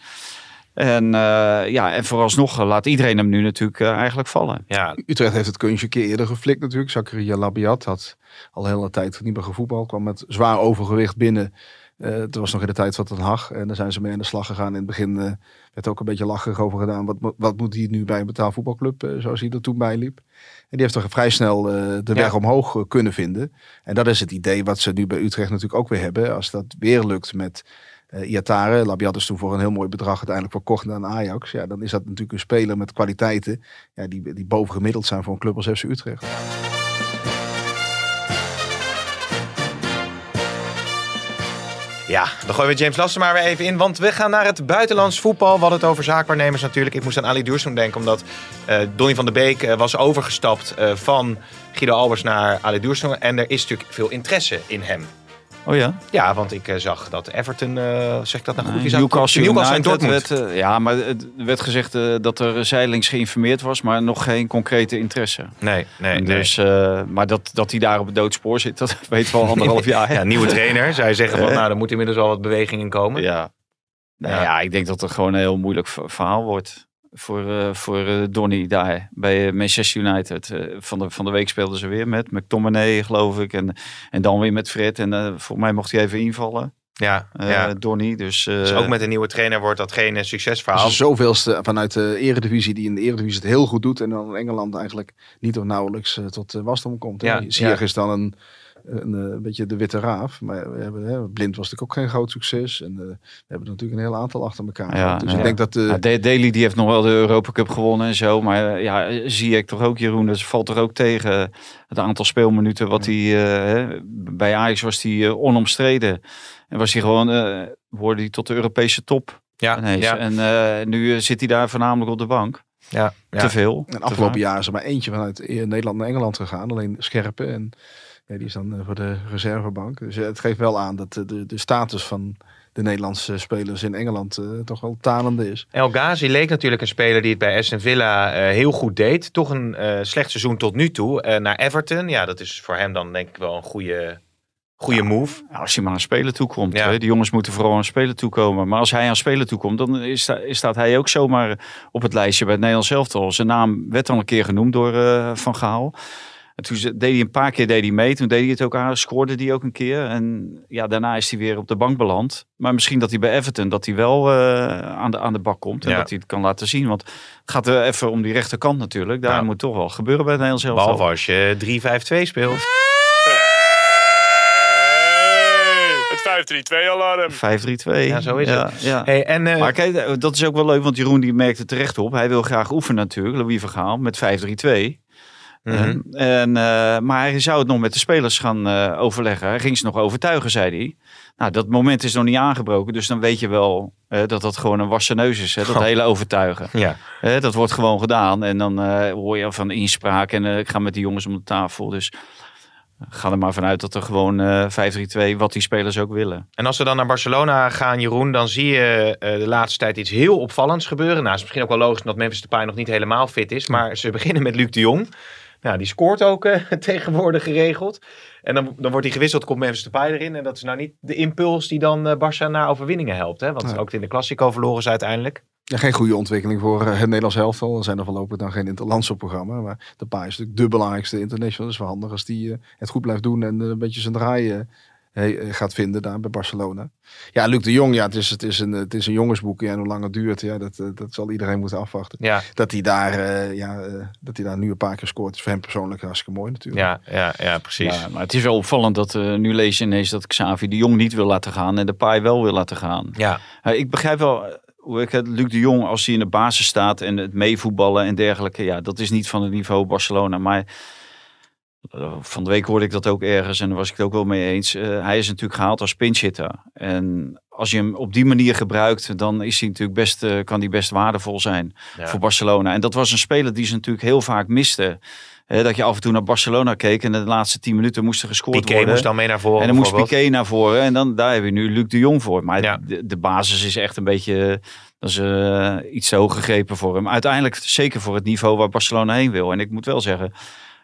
En eh, ja, en vooralsnog eh, laat iedereen hem nu natuurlijk eh, eigenlijk vallen. ja, Utrecht heeft het kunstje een keer eerder geflikt natuurlijk. Zakaria Labiat had al een hele tijd niet meer gevoetbald. Kwam met zwaar overgewicht binnen. Eh het was nog in de tijd van Ten Hag. En daar zijn ze mee aan de slag gegaan. In het begin eh, werd ook een beetje lacherig over gedaan. Wat, wat moet hij nu bij een betaalvoetbalclub, zoals hij er toen bij liep. En die heeft toch vrij snel eh, de weg omhoog kunnen vinden. En dat is het idee wat ze nu bij Utrecht natuurlijk ook weer hebben. Als dat weer lukt met eh Iatare. Labiat is toen voor een heel mooi bedrag uiteindelijk verkocht aan Ajax. Ja, dan is dat natuurlijk een speler met kwaliteiten ja, die, die bovengemiddeld zijn voor een club als FC Utrecht. Ja, dan gooien we James Lassen maar weer even in. Want we gaan naar het buitenlands voetbal. We hadden het over zaakwaarnemers natuurlijk. Ik moest aan Ali Duurzoen denken. Omdat eh Donny van der Beek eh, was overgestapt van Guido Albers naar Ali Duurzoen. En er is natuurlijk veel interesse in hem. Oh ja? Ja, want ik eh, zag dat Everton, eh, zeg ik dat nou goed? Nee, Newcastle, Newcastle Dortmund. werd, eh, ja, maar het werd gezegd dat er zijdelings geïnformeerd was, maar nog geen concrete interesse. Nee, nee, dus, maar dat, dat hij daar op het doodspoor zit, dat weten we al anderhalf jaar. Ja, nieuwe trainer. Je zeggen van, nou, er moet inmiddels al wat beweging in komen. Ja. Nou Ja. ja. ik denk dat het gewoon een heel moeilijk verhaal wordt voor, eh voor eh, Donny daar bij eh, Manchester United. Eh, van, de, van de week speelden ze weer met McTominay, geloof ik. En, en dan weer met Fred. En eh voor mij mocht hij even invallen, Ja, eh, ja. Donny. Dus, eh, Dus ook met een nieuwe trainer wordt dat geen succesverhaal. Er zoveelste vanuit de eredivisie die in de eredivisie het heel goed doet. En dan in Engeland eigenlijk niet of nauwelijks tot wasdom komt. Ja, Ziyech ja. is dan een, een, eh, een beetje de witte raaf. Maar we hebben, hè, Blind was natuurlijk ook geen groot succes. En eh, we hebben natuurlijk een heel aantal achter elkaar. Ja, dus ja. ik denk dat... Ja, De- Daly die heeft nog wel de Europa Cup gewonnen en zo. Maar eh, ja, zie ik toch ook, Jeroen, dat valt toch ook tegen het aantal speelminuten wat hij... eh, hè, bij Ajax was hij onomstreden. En was hij gewoon, eh hoorde hij tot de Europese top ja, ineens. ja, En eh, nu zit hij daar voornamelijk op de bank. ja, ja. Te veel. En afgelopen jaar is er maar eentje vanuit Nederland naar Engeland gegaan. Alleen Scherpen. En Ja, die is dan eh, voor de reservebank. Dus eh, het geeft wel aan dat de, de, de status van de Nederlandse spelers in Engeland eh, toch wel talende is. El Ghazi leek natuurlijk een speler die het bij Aston Villa eh, heel goed deed. Toch een eh, slecht seizoen tot nu toe. Eh, naar Everton, ja, dat is voor hem dan denk ik wel een goede, goede move. Ja, als hij maar aan spelen toekomt. Ja. Hè? Die jongens moeten vooral aan spelen toekomen. Maar als hij aan spelen toekomt, dan is sta- is staat hij ook zomaar op het lijstje bij het Nederlands elftal. Zijn naam werd al een keer genoemd door eh, Van Gaal. En toen ze- deed hij een paar keer deed hij mee. Toen deed hij het ook aan, scoorde hij ook een keer. En ja, daarna is hij weer op de bank beland. Maar misschien dat hij bij Everton dat hij wel eh, aan, de, aan de bak komt. En Ja. dat hij het kan laten zien. Want het gaat er even om die rechterkant natuurlijk. Daar Ja. moet toch wel gebeuren bij het Nederlands elftal. Behalve als je 3-5-2 speelt. Het 5-3-2-alarm. 5-3-2. Ja, zo is ja, het. Ja. Hey, en, eh, Maar kijk, eh, dat is ook wel leuk, want Jeroen die merkte terecht op. Hij wil graag oefenen natuurlijk, Louis Vergaal, met 5-3-2. Mhm. En, en, eh, maar hij zou het nog met de spelers gaan eh, overleggen. Hij ging ze nog overtuigen, zei hij. Nou, dat moment is nog niet aangebroken. Dus dan weet je wel eh, dat dat gewoon een wassen neus is. Hè, dat Oh. hele overtuigen. ja. Dat wordt gewoon gedaan. En dan hoor je van inspraak. En ik ga met die jongens om de tafel. Dus ga er maar vanuit dat er gewoon eh 5-3-2, wat die spelers ook willen. En als we dan naar Barcelona gaan, Jeroen, dan zie je de laatste tijd iets heel opvallends gebeuren. Nou, het is misschien ook wel logisch dat Memphis Depay nog niet helemaal fit is. Maar ze beginnen met Luc de Jong. Nou, die scoort ook eh, tegenwoordig geregeld. En dan, dan wordt hij gewisseld, komt Memphis Depay erin. En dat is nou niet de impuls die dan eh Barça naar overwinningen helpt. Hè? Want ook in de Classico verloren ze uiteindelijk. Ja, geen goede ontwikkeling voor eh, het Nederlands elftal. Er zijn er voorlopig dan geen interlandse programma. Maar de Pa is natuurlijk de belangrijkste international. Dus wel handig als die het goed blijft doen en een beetje zijn draai he- eh, gaat vinden daar bij Barcelona. Ja, Luc de Jong, ja, het is, het is, een, het is een jongensboek. Ja, en hoe lang het duurt, ja, dat, eh, dat zal iedereen moeten afwachten. Ja, Dat hij daar, eh, ja, eh, dat hij daar nu een paar keer scoort, is voor hem persoonlijk hartstikke mooi natuurlijk. ja, ja, ja precies. Ja, maar het is wel opvallend dat eh, nu lees je ineens dat Xavi de Jong niet wil laten gaan en de Pai wel wil laten gaan. Ja, ik begrijp wel eh, hoe ik het, Luc de Jong als hij in de basis staat en het meevoetballen en dergelijke, ja, dat is niet van het niveau Barcelona. Maar eh, van de week hoorde ik dat ook ergens en daar was ik het ook wel mee eens. Eh, hij is natuurlijk gehaald als pinchitter. En als je hem op die manier gebruikt, dan is hij natuurlijk best, eh, kan hij best waardevol zijn Ja. voor Barcelona. En dat was een speler die ze natuurlijk heel vaak miste. Dat je af en toe naar Barcelona keek en de laatste tien minuten moest er gescoord Piqué worden. moest dan mee naar voren En dan moest. Piqué naar voren. En dan, daar heb je nu Luc de Jong voor. Maar Ja. de, de basis is echt een beetje... Dat is eh, iets te hoog gegrepen voor hem. Uiteindelijk zeker voor het niveau waar Barcelona heen wil. En ik moet wel zeggen,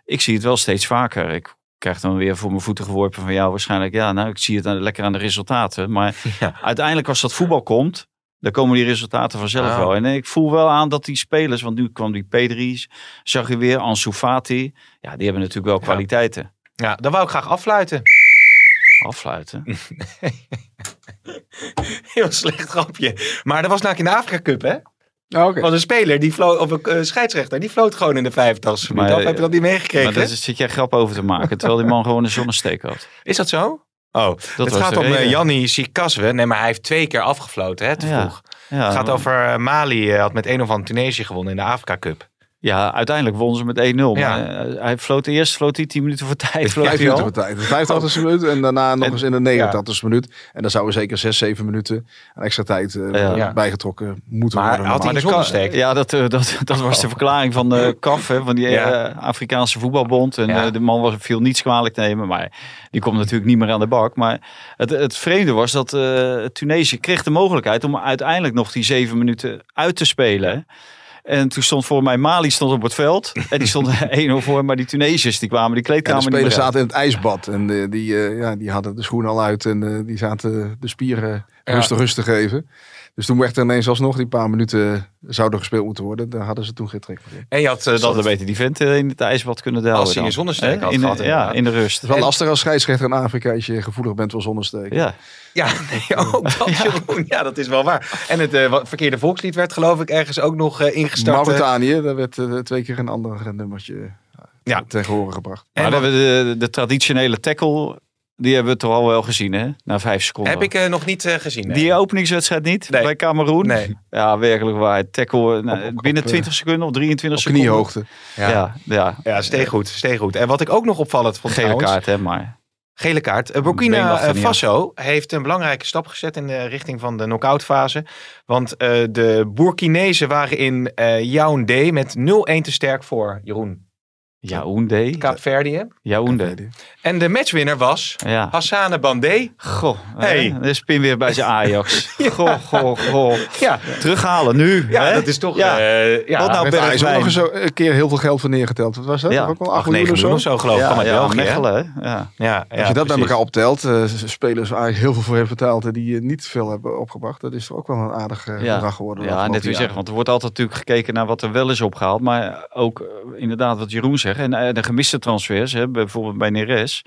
ik zie het wel steeds vaker. Ik krijg dan weer voor mijn voeten geworpen van jou waarschijnlijk. Ja, nou, ik zie het aan- lekker aan de resultaten. Maar Ja. uiteindelijk als dat voetbal komt... Dan komen die resultaten vanzelf Ah. wel. En ik voel wel aan dat die spelers, want nu kwam die P3's, zag je weer, Ansu Fati. Ja, die hebben natuurlijk wel Ja. kwaliteiten. Ja, dan wou ik graag affluiten. Afsluiten. Heel slecht grapje. Maar dat was namelijk in de Afrika Cup, hè? Oké. Want een speler, die floot, of een eh, scheidsrechter, die floot gewoon in de 85 minuut Maar, af. Heb je dat niet meegekregen? Maar daar zit jij grap over te maken, terwijl die man gewoon een zonnesteek had. Is dat zo? Oh, Dat het was gaat om reden. Janni Sikaswe. Nee, maar hij heeft twee keer afgefloten, hè, te Ja. vroeg. Ja, Het gaat maar- over eh, Mali, eh, had met een of andere Tunesië gewonnen in de Afrika Cup. Ja, uiteindelijk won ze met 1-0. Ja. Maar eh, hij floot eerst floot hij 10 minuten voor tijd. Floot al. minuten voor tijd. De 85 minuut en daarna nog En- eens in de 89 e minuut. En dan zouden zeker 6, 7 minuten aan extra tijd eh, Ja. Ja. bijgetrokken moeten Maar worden. had hij zonnesteek? Ja, dat, eh, dat, dat was de verklaring van de CAF, hè, van die Ja. Afrikaanse voetbalbond. En Ja. eh, de man was, viel niets kwalijk te nemen, maar die komt natuurlijk niet meer aan de bak. Maar het, het vreemde was dat eh Tunesië kreeg de mogelijkheid om uiteindelijk nog die zeven minuten uit te spelen. En toen stond voor mij Mali stond op het veld. En die stond 1-0 voor. Maar die Tunesiërs die kwamen die de kleedkamer niet spelers meer uit. zaten in het ijsbad en eh, die, eh, ja, die hadden de schoen al uit en eh, die zaten de spieren. Rustig rustig te geven. Dus toen werd er ineens alsnog die paar minuten zouden gespeeld moeten worden. Daar hadden ze toen geen trek voor. in. En je had eh, dat... hadden beter die vent eh, in het ijsbad kunnen delen. Als hij een zonnesteek had in Ja, inderdaad. in de rust. Het is wel lastig als scheidsrechter in Afrika als je gevoelig bent voor zonnesteek. Ja, Ja, nee, ook dat, Jeroen. Ja, dat is wel waar. En het eh, verkeerde volkslied werd geloof ik ergens ook nog eh, ingestart. eh. Mauritanië, daar werd eh, twee keer een ander nummertje Ja. ja. tegen horen gebracht. En maar we hebben de, de traditionele tackle, die hebben we toch al wel gezien, hè? Na vijf seconden. Heb ik eh, nog niet eh, gezien. nee. Die openingswedstrijd niet Nee. bij Cameroen? Nee. Ja, werkelijk waar. Tackle nou, Op- op- binnen op, 20 seconden of 23 Op seconden. kniehoogte. Ja. Ja, ja. Ja, steeg goed, steeg goed. En wat ik ook nog opvallend vond Gele trouwens, kaart, hè, maar. Gele kaart. Eh, Burkina eh, Faso heeft een belangrijke stap gezet in de richting van de knock-out fase. Want eh, de Burkinezen waren in eh Yaoundé met 0-1 te sterk voor Jeroen. Yaoundé. Kaapverdië. Yaoundé. En de matchwinner was Ja. Hassane Bandé. Goh, Hey. de spin weer bij zijn Ajax. Goh, goh, goh. Ja, Terughalen nu. ja hè? dat is toch... Ja. eh, ja, Wat nou Heeft Ajax ook Bergwijn? nog eens een keer heel veel geld voor neergeteld. Wat was dat? Ja. Ook wel 8, 8 miljoen 9 of zo? geloof ik. Ja, van ja? Mechelen? Ja. Ja, Als je dat bij elkaar optelt, eh, spelers waar eigenlijk heel veel voor heeft betaald en die eh, niet veel hebben opgebracht, dat is ook wel een aardig bedrag geworden. de Ja, net wie zeggen, want er wordt altijd natuurlijk gekeken naar wat er wel is opgehaald. Maar ook inderdaad wat Jeroen zegt. En eh, de gemiste transfers, hè, bijvoorbeeld bij Neres.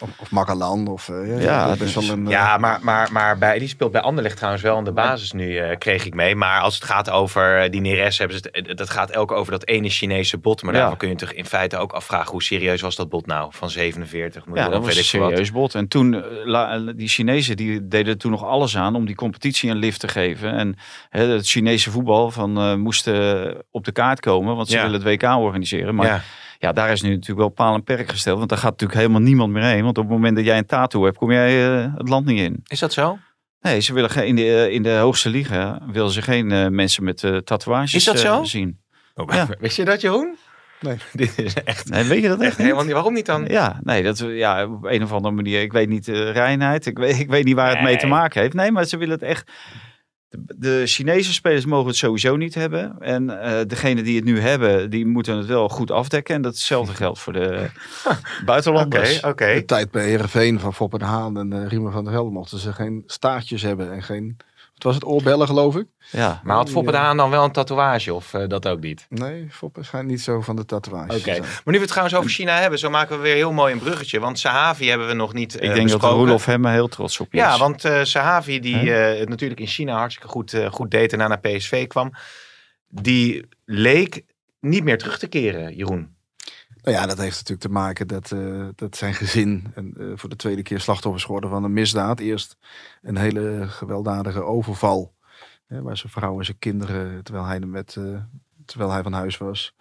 Of, of Magalan, of eh, ja, Ja, dus- wel een... eh, Ja, maar, maar, maar bij, die speelt bij Anderlecht trouwens wel in de basis nu, eh, kreeg ik mee. Maar als het gaat over eh, die Neres, hebben ze het, eh, dat gaat elke over dat ene Chinese bot. Maar Ja. daarvan kun je toch in feite ook afvragen, hoe serieus was dat bot nou? Van 47 miljoen, Ja, dat of was een wat. serieus bod. En toen, eh, la- die Chinezen, die deden toen nog alles aan om die competitie een lift te geven. En hè, het Chinese voetbal van, eh, moest eh, op de kaart komen, want ze Ja. willen het WK organiseren. Maar ja. Daar is nu natuurlijk wel paal en perk gesteld. Want daar gaat natuurlijk helemaal niemand meer heen. Want op het moment dat jij een tattoo hebt, kom jij eh, het land niet in. Is dat zo? Nee, ze willen geen, in, de, eh, in de hoogste liga willen ze geen eh, mensen met eh, tatoeages Is dat zo? zien. Oh, Ja. Wist je dat, Jeroen? Nee. Dit is echt, Nee, weet je dat echt echt niet? helemaal niet. Waarom niet dan? Ja, nee, dat, ja, op een of andere manier. Ik weet niet de reinheid. Ik weet, ik weet niet waar het mee te maken heeft. Nee, maar ze willen het echt. De, de Chinese spelers mogen het sowieso niet hebben. En eh degene die het nu hebben, die moeten het wel goed afdekken. En datzelfde geldt voor de Oké, buitenlanders. oké. De tijd bij Heerenveen van Foppen de Haan en uh, Riemer van der Velde mochten ze geen staartjes hebben en geen... Wat was het? Oorbellen geloof ik? Ja, Maar had Foppe de Haan dan wel een tatoeage of eh, dat ook niet? Nee, Foppen schijnt niet zo van de tatoeages Oké, maar nu we het trouwens over China hebben, zo maken we weer heel mooi een bruggetje. Want Sahavi hebben we nog niet eh ik denk dat. Roelof Hemme heel trots op je Ja, is. want eh Sahavi, die eh, het natuurlijk in China hartstikke goed, eh, goed deed en daarna naar PSV kwam, die leek niet meer terug te keren, Jeroen. Nou ja, dat heeft natuurlijk te maken dat, eh, dat zijn gezin en, eh, voor de tweede keer slachtoffers geworden van een misdaad. Eerst een hele gewelddadige overval. Hè, waar zijn vrouw en zijn kinderen, terwijl hij, met, eh, terwijl hij van huis was,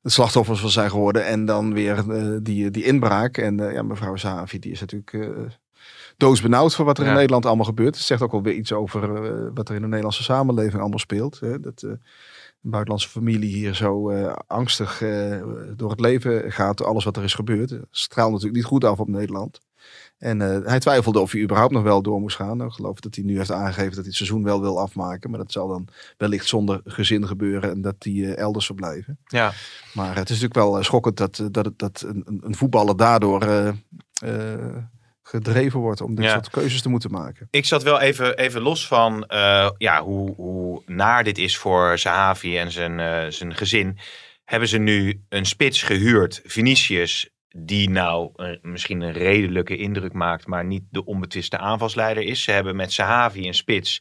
de slachtoffers van zijn geworden. En dan weer die, die inbraak. En ja, mevrouw Savi, die is natuurlijk doodsbenauwd voor wat er in. Nederland allemaal gebeurt. Het zegt ook wel weer iets over wat er in de Nederlandse samenleving allemaal speelt. Hè. Dat, buitenlandse familie hier zo eh, angstig eh, door het leven gaat. Alles wat er is gebeurd. Straalt natuurlijk niet goed af op Nederland. En eh, hij twijfelde of hij überhaupt nog wel door moest gaan. Nou, ik geloof dat hij nu heeft aangegeven dat hij het seizoen wel wil afmaken. Maar dat zal dan wellicht zonder gezin gebeuren. En dat hij eh, elders verblijven. Ja, Maar het is natuurlijk wel schokkend dat, dat, dat een, een- voetballer daardoor gedreven wordt om dit Ja. soort keuzes te moeten maken. ik zat wel even, even los van eh, ja, hoe, hoe naar dit is voor Sahavi en zijn, eh, zijn gezin. Hebben ze nu een spits gehuurd, Vinicius, die nou eh, misschien een redelijke indruk maakt, maar niet de onbetwiste aanvalsleider is. Ze hebben met Sahavi een spits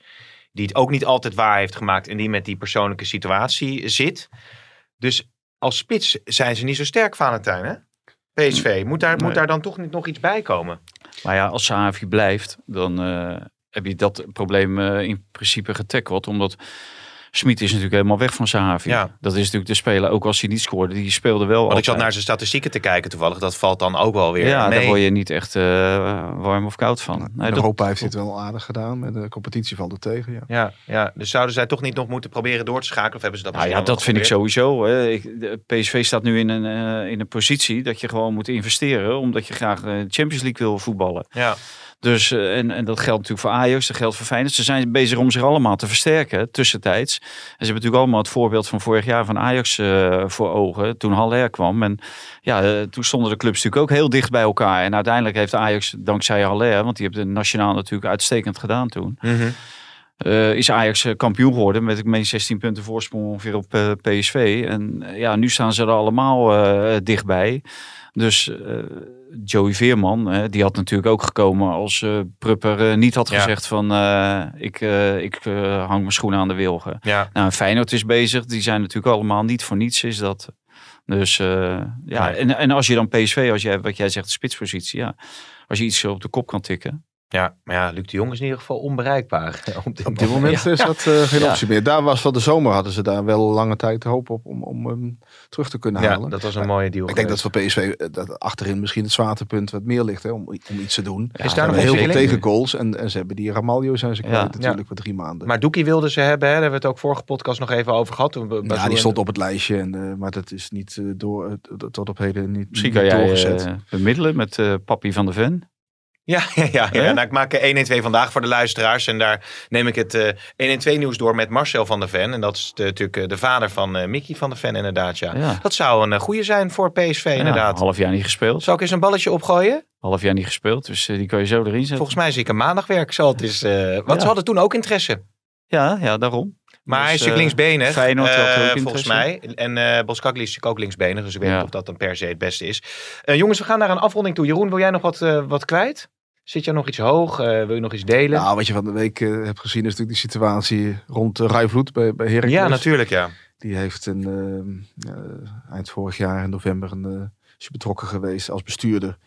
die het ook niet altijd waar heeft gemaakt en die met die persoonlijke situatie zit. Dus als spits zijn ze niet zo sterk, Valentijn, hè? PSV, moet daar, moet daar dan toch niet nog iets bij komen? Maar ja, als Sahavi blijft, dan eh, heb je dat probleem eh, in principe getackeld. Omdat Smit is natuurlijk helemaal weg van Sahavi. Ja. Dat is natuurlijk de speler, ook als hij niet scoorde, die speelde wel Want ik zat naar zijn statistieken te kijken toevallig. Dat valt dan ook wel weer Ja, mee. daar word je niet echt eh, warm of koud van. Nee, dat- Europa heeft hij het wel aardig gedaan. Met de competitie valt het tegen. Ja. Ja, ja, dus zouden zij toch niet nog moeten proberen door te schakelen? Of hebben ze dat Nou ja, dat vind ik sowieso. Hè. Ik, de PSV staat nu in een, eh, in een positie dat je gewoon moet investeren. Omdat je graag de Champions League wil voetballen. Ja, Dus, eh, en, en dat geldt natuurlijk voor Ajax, dat geldt voor Feyenoord. Ze zijn bezig om zich allemaal te versterken tussentijds. En ze hebben natuurlijk allemaal het voorbeeld van vorig jaar van Ajax eh, voor ogen. Toen Haller kwam. En ja, eh, toen stonden de clubs natuurlijk ook heel dicht bij elkaar. En uiteindelijk heeft Ajax, dankzij Haller, want die heeft het nationaal natuurlijk uitstekend gedaan toen. Mhm. is Ajax kampioen geworden met ik meen 16 punten voorsprong ongeveer op PSV. En ja, nu staan ze er allemaal dichtbij. Dus Joey Veerman, eh, die had natuurlijk ook gekomen als eh Prupper eh, niet had Ja. gezegd van eh, ik, ik hang mijn schoenen aan de wilgen. ja. Nou, en Feyenoord is bezig. Die zijn natuurlijk allemaal niet voor niets is dat. Dus ja, Nee. en, en als je dan PSV, als jij, wat jij zegt, de spitspositie, ja. Als je iets op de kop kan tikken. Ja, maar ja, Luc de Jong is in ieder geval onbereikbaar. Op dit, Op dit moment Ja. is dat eh, geen Ja. optie meer. Daar was van de zomer hadden ze daar wel lange tijd hoop op om, om hem terug te kunnen Ja, halen. dat was een mooie deal. Ik denk dat voor PSV eh, dat achterin misschien het zwaartepunt wat meer ligt hè, om, om iets te doen. Is daar nog heel veel tegengoals en, en ze hebben die Ramaljo zijn ze Ja. kwijt natuurlijk voor drie maanden. Maar Doekie wilden ze hebben, hè? daar hebben we het ook vorige podcast nog even over gehad. Toen we- ja, die stond op het lijstje, en, eh, maar dat is niet door, tot op heden niet, Misschien niet kan jij doorgezet. eh, bemiddelen met eh Papi van de Ven. Ja, ja, ja, ja. Nou, ik maak 1 en 2 vandaag voor de luisteraars. En daar neem ik het eh 1 en 2 nieuws door met Marcel van der Ven. En dat is de, natuurlijk eh, de vader van eh, Mickey van der Ven inderdaad. Ja. Ja. Dat zou een eh, goede zijn voor PSV Ja, inderdaad. half jaar niet gespeeld. Zal ik eens een balletje opgooien? Half jaar niet gespeeld, dus eh, die kan je zo erin zetten. Volgens mij zie ik een maandag werk. Zal het eh, want Ja. ze hadden toen ook interesse. Ja, ja, daarom. Maar Dus, hij is natuurlijk eh, linksbenig. Feyenoord eh, volgens mij. En eh Boskakli is natuurlijk ook linksbenig. Dus ik weet Ja. niet of dat dan per se het beste is. Eh, jongens, we gaan naar een afronding toe. Jeroen, wil jij nog wat, eh, wat kwijt? Zit jij nog iets hoog? Eh, wil je nog iets delen? Nou, wat je van de week eh, hebt gezien is natuurlijk die situatie rond uh, Rijvloed bij, bij Heracles. ja, natuurlijk ja. Die heeft een, eind vorig jaar in november een, eh, is betrokken geweest als bestuurder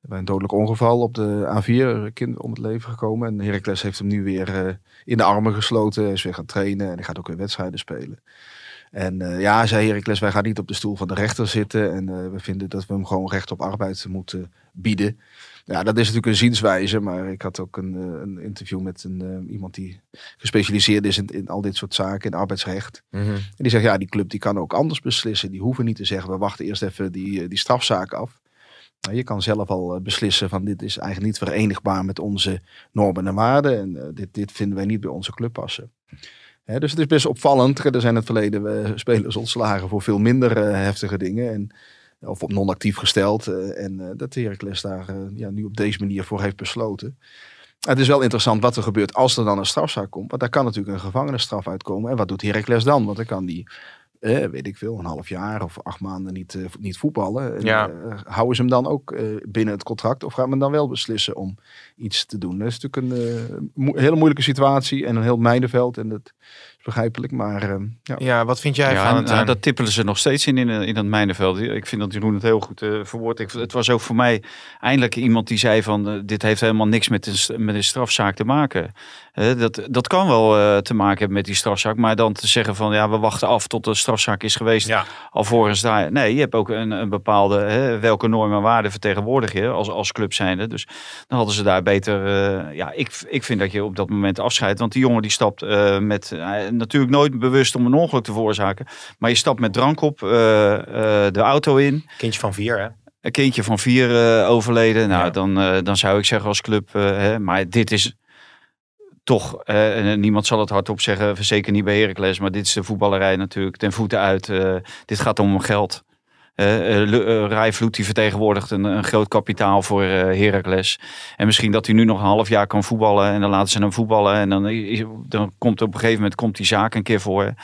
bij een dodelijk ongeval op de A4. Een kind om het leven gekomen. En Heracles heeft hem nu weer eh, in de armen gesloten. Hij is weer gaan trainen en hij gaat ook weer wedstrijden spelen. En eh, ja, zei Heracles, wij gaan niet op de stoel van de rechter zitten. En eh, we vinden dat we hem gewoon recht op arbeid moeten bieden. Ja, dat is natuurlijk een zienswijze. Maar ik had ook een, een interview met een, iemand die gespecialiseerd is in, in al dit soort zaken, in arbeidsrecht. Mhm. En die zegt, ja, die club die kan ook anders beslissen. Die hoeven niet te zeggen, we wachten eerst even die, die strafzaak af. Nou, je kan zelf al eh, beslissen van dit is eigenlijk niet verenigbaar met onze normen en waarden. En eh, dit, dit vinden wij niet bij onze club passen. Dus het is best opvallend. Er zijn in het verleden eh, spelers ontslagen voor veel minder heftige dingen. En, of op non-actief gesteld. en eh, dat Heracles daar ja, nu op deze manier voor heeft besloten. Het is wel interessant wat er gebeurt als er dan een strafzaak komt. Want daar kan natuurlijk een gevangenisstraf uitkomen. En wat doet Heracles dan? Want dan kan die, eh, weet ik veel, een half jaar of acht maanden niet, eh, niet voetballen. Ja. eh, houden ze hem dan ook binnen het contract? Of gaat men dan wel beslissen om iets te doen? Dat is natuurlijk een mo- hele moeilijke situatie en een heel mijnenveld. En dat is begrijpelijk. Maar eh, ja. Ja, wat vind jij Ja, van en, het... nou, eh, dat tippelen ze nog steeds in, in, in dat mijnenveld. Ik vind dat Jeroen het heel goed eh verwoordt. Ik, het was ook voor mij eindelijk iemand die zei van... eh, dit heeft helemaal niks met een, met een strafzaak te maken. Dat, dat kan wel eh, te maken hebben met die strafzaak. Maar dan te zeggen van ja, we wachten af tot de strafzaak is geweest. Ja. Alvorens daar... Nee, je hebt ook een, een bepaalde... Hè, welke normen en waarden vertegenwoordig je als, als club zijnde. Dus dan hadden ze daar beter... eh, ja, ik, ik vind dat je op dat moment afscheidt. Want die jongen die stapt eh, met... eh, natuurlijk nooit bewust om een ongeluk te veroorzaken. Maar je stapt met drank op eh, eh, de auto in. Kindje van vier, hè? Een kindje van vier overleden. Nou, Ja. dan, dan zou ik zeggen als club... hè, maar dit is toch... eh, niemand zal het hardop zeggen. Zeker niet bij Heracles. Maar dit is de voetballerij natuurlijk ten voeten uit. dit gaat om geld. Eh uh, Rijvloed die vertegenwoordigt een, een groot kapitaal voor eh Heracles. En misschien dat hij nu nog een half jaar kan voetballen. En dan laten ze hem voetballen. En dan, dan komt op een gegeven moment komt die zaak een keer voor.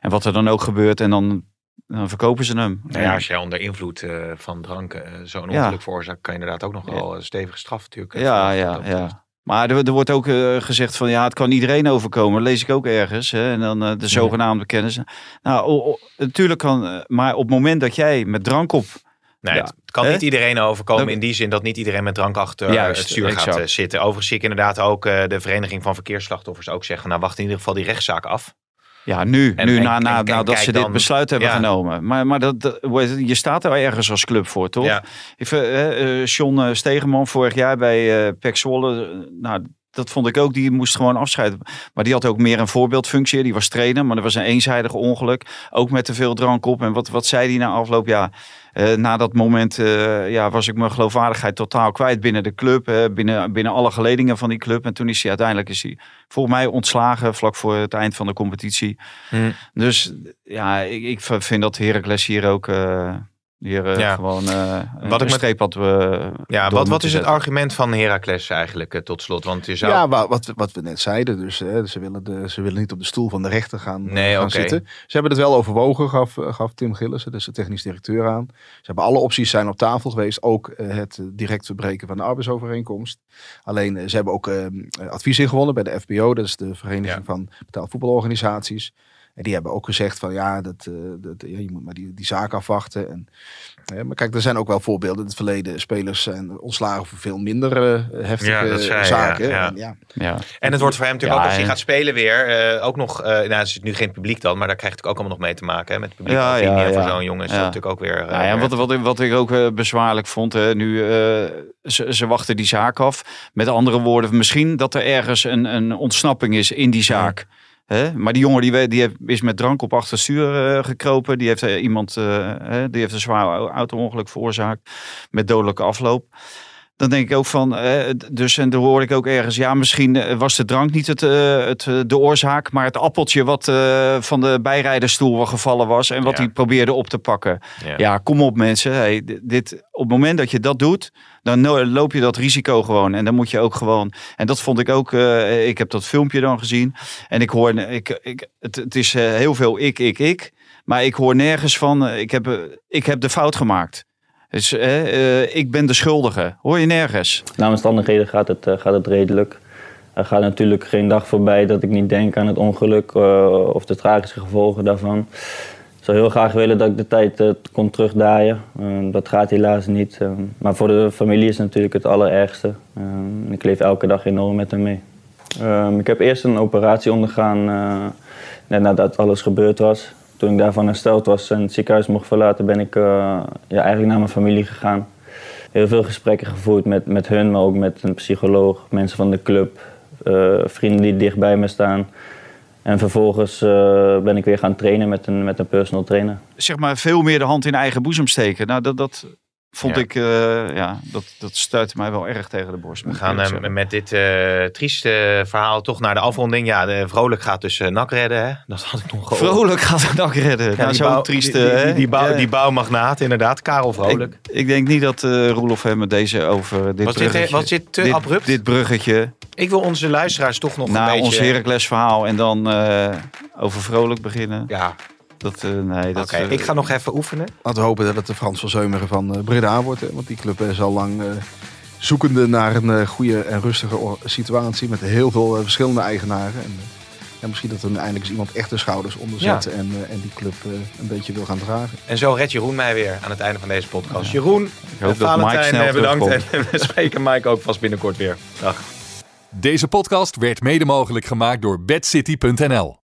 En wat er dan ook gebeurt. En dan, dan verkopen ze hem. Nou ja, als jij onder invloed eh, van drank eh, zo'n Ja. ongeluk veroorzaakt, kan je inderdaad ook nog wel een stevige straf natuurlijk. eh, Ja, ja, ja. Maar er, er wordt ook eh, gezegd van ja, het kan iedereen overkomen. Dat lees ik ook ergens. Hè? En dan eh, de zogenaamde kennis. Nou, natuurlijk kan. eh, maar op het moment dat jij met drank op. Nee, Ja. het kan niet iedereen overkomen in die zin dat niet iedereen met drank achter Juist, het stuur gaat exact. zitten. Overigens zie ik inderdaad ook de Vereniging van Verkeersslachtoffers ook zeggen, nou wacht in ieder geval die rechtszaak af. Ja, nu, En- nu en- na, en- nadat ze dit besluit hebben ja. genomen. Maar, maar dat, je staat er ergens als club voor, toch? Ja. Eh, eh, John eh, Stegeman vorig jaar bij eh Pek Zwolle, eh, nou, dat vond ik ook, die moest gewoon afscheiden. Maar die had ook meer een voorbeeldfunctie. Die was trainer, maar dat was een eenzijdig ongeluk. Ook met te veel drank op. En wat, wat zei hij na afloop? Ja, eh, na dat moment eh, ja, was ik mijn geloofwaardigheid totaal kwijt binnen de club. binnen, binnen alle geledingen van die club. En toen is hij uiteindelijk is hij, volgens mij ontslagen vlak voor het eind van de competitie. Hmm. Dus ja, ik, ik vind dat Heracles hier ook eh, hier, eh, Ja. gewoon eh Wat wat ik met- streep had. eh, Ja, wat, wat is het argument van Heracles eigenlijk eh, tot slot? Want je zou... Ja, wa- wat, wat we net zeiden. Dus hè, ze, willen de, ze willen niet op de stoel van de rechter gaan, Nee, gaan zitten. Ze hebben het wel overwogen, gaf, gaf Tim Gillissen, dus de technisch directeur aan. Ze hebben alle opties zijn op tafel geweest. Ook het direct verbreken van de arbeidsovereenkomst. Alleen, ze hebben ook eh, advies ingewonnen bij de FBO. Dat is de Vereniging Ja. van Betaald Voetbalorganisaties. En die hebben ook gezegd van ja, dat, eh, dat, ja je moet maar die, die zaak afwachten. En, eh, maar kijk, er zijn ook wel voorbeelden in het verleden. Spelers zijn ontslagen voor veel minder eh, heftige Ja, zei zaken. ja, ja. En, ja, Ja. En het wordt voor hem natuurlijk Ja, ook als hij en- gaat spelen weer. eh, ook nog, eh nou er zit nu geen publiek dan, maar daar krijgt het ook allemaal nog mee te maken. Hè, met publiek Ja, opinie. ja, En voor ja. zo'n jongen is Ja. dat natuurlijk ook weer... Nou ja, weer- wat, wat, wat ik ook bezwaarlijk vond, hè, nu eh, ze, ze wachten die zaak af. Met andere woorden, misschien dat er ergens een, een ontsnapping is in die zaak. Maar die jongen die, die is met drank op achterstuur eh, gekropen. Die heeft eh, iemand, eh, die heeft een zwaar auto-ongeluk veroorzaakt met dodelijke afloop. Dan denk ik ook van, eh, dus en dan hoorde ik ook ergens, ja, misschien eh, was de drank niet het, eh, het, de oorzaak, maar het appeltje wat van de bijrijderstoel gevallen was en wat Ja. hij probeerde op te pakken. Ja. Ja, kom op mensen. Hey, dit, op het moment dat je dat doet, dan loop je dat risico gewoon. En dan moet je ook gewoon. En dat vond ik ook. ik heb dat filmpje dan gezien. En ik hoor. Ik, ik, het, het is heel veel ik, ik, ik. Maar ik hoor nergens van. ik, heb, ik heb de fout gemaakt. Dus eh, eh, ik ben de schuldige. Hoor je nergens? Naar omstandigheden gaat het, eh, gaat het redelijk. Er gaat natuurlijk geen dag voorbij dat ik niet denk aan het ongeluk eh, of de tragische gevolgen daarvan. Ik zou heel graag willen dat ik de tijd kon terugdraaien. Dat gaat helaas niet. maar voor de familie is het natuurlijk het allerergste. Ik leef elke dag enorm met hem mee. Ik heb eerst een operatie ondergaan net nadat alles gebeurd was. Toen ik daarvan hersteld was en het ziekenhuis mocht verlaten, ben ik eh, ja, eigenlijk naar mijn familie gegaan heel veel gesprekken gevoerd met, met hun, maar ook met een psycholoog, mensen van de club, eh, vrienden die dicht bij me staan. En vervolgens eh, ben ik weer gaan trainen met een, met een personal trainer. Zeg maar veel meer de hand in eigen boezem steken. Nou, dat, dat vond Ja. ik. eh, ja, dat, dat stuitte mij wel erg tegen de borst. We gaan eh, met dit eh, trieste verhaal toch naar de afronding. Ja, de Vrolijk gaat dus nak redden. Hè? Dat had ik nog gehoord. Vrolijk gaat dak redden. Ja, nou, die zo bouw- triest. Die, die, die, die, bouw, Ja. die bouwmagnaat, inderdaad. Karel Vrolijk. Ik, ik denk niet dat Roelof hem met deze over dit Was dit- bruggetje... was dit te dit, abrupt? Dit bruggetje Ik wil onze luisteraars toch nog na een beetje... ons Heracles verhaal en dan over vrolijk beginnen. Ja, Dat, eh, nee, oké. dat, eh, ik ga nog even oefenen. Laten we hopen dat het de Frans van Zeumeren van eh, Breda wordt. Hè, want die club is al lang eh, zoekende naar een eh, goede en rustige situatie. Met heel veel verschillende eigenaren. En, eh, misschien dat er eindelijk eens iemand echt de schouders onder Ja. zet. En, eh, en die club eh, een beetje wil gaan dragen. En zo redt Jeroen mij weer aan het einde van deze podcast. Jeroen, hoop dat Valentijn, Mike snel bedankt. terugkomt. En we spreken Mike ook vast binnenkort weer. Dag. Deze podcast werd mede mogelijk gemaakt door bedcity.nl.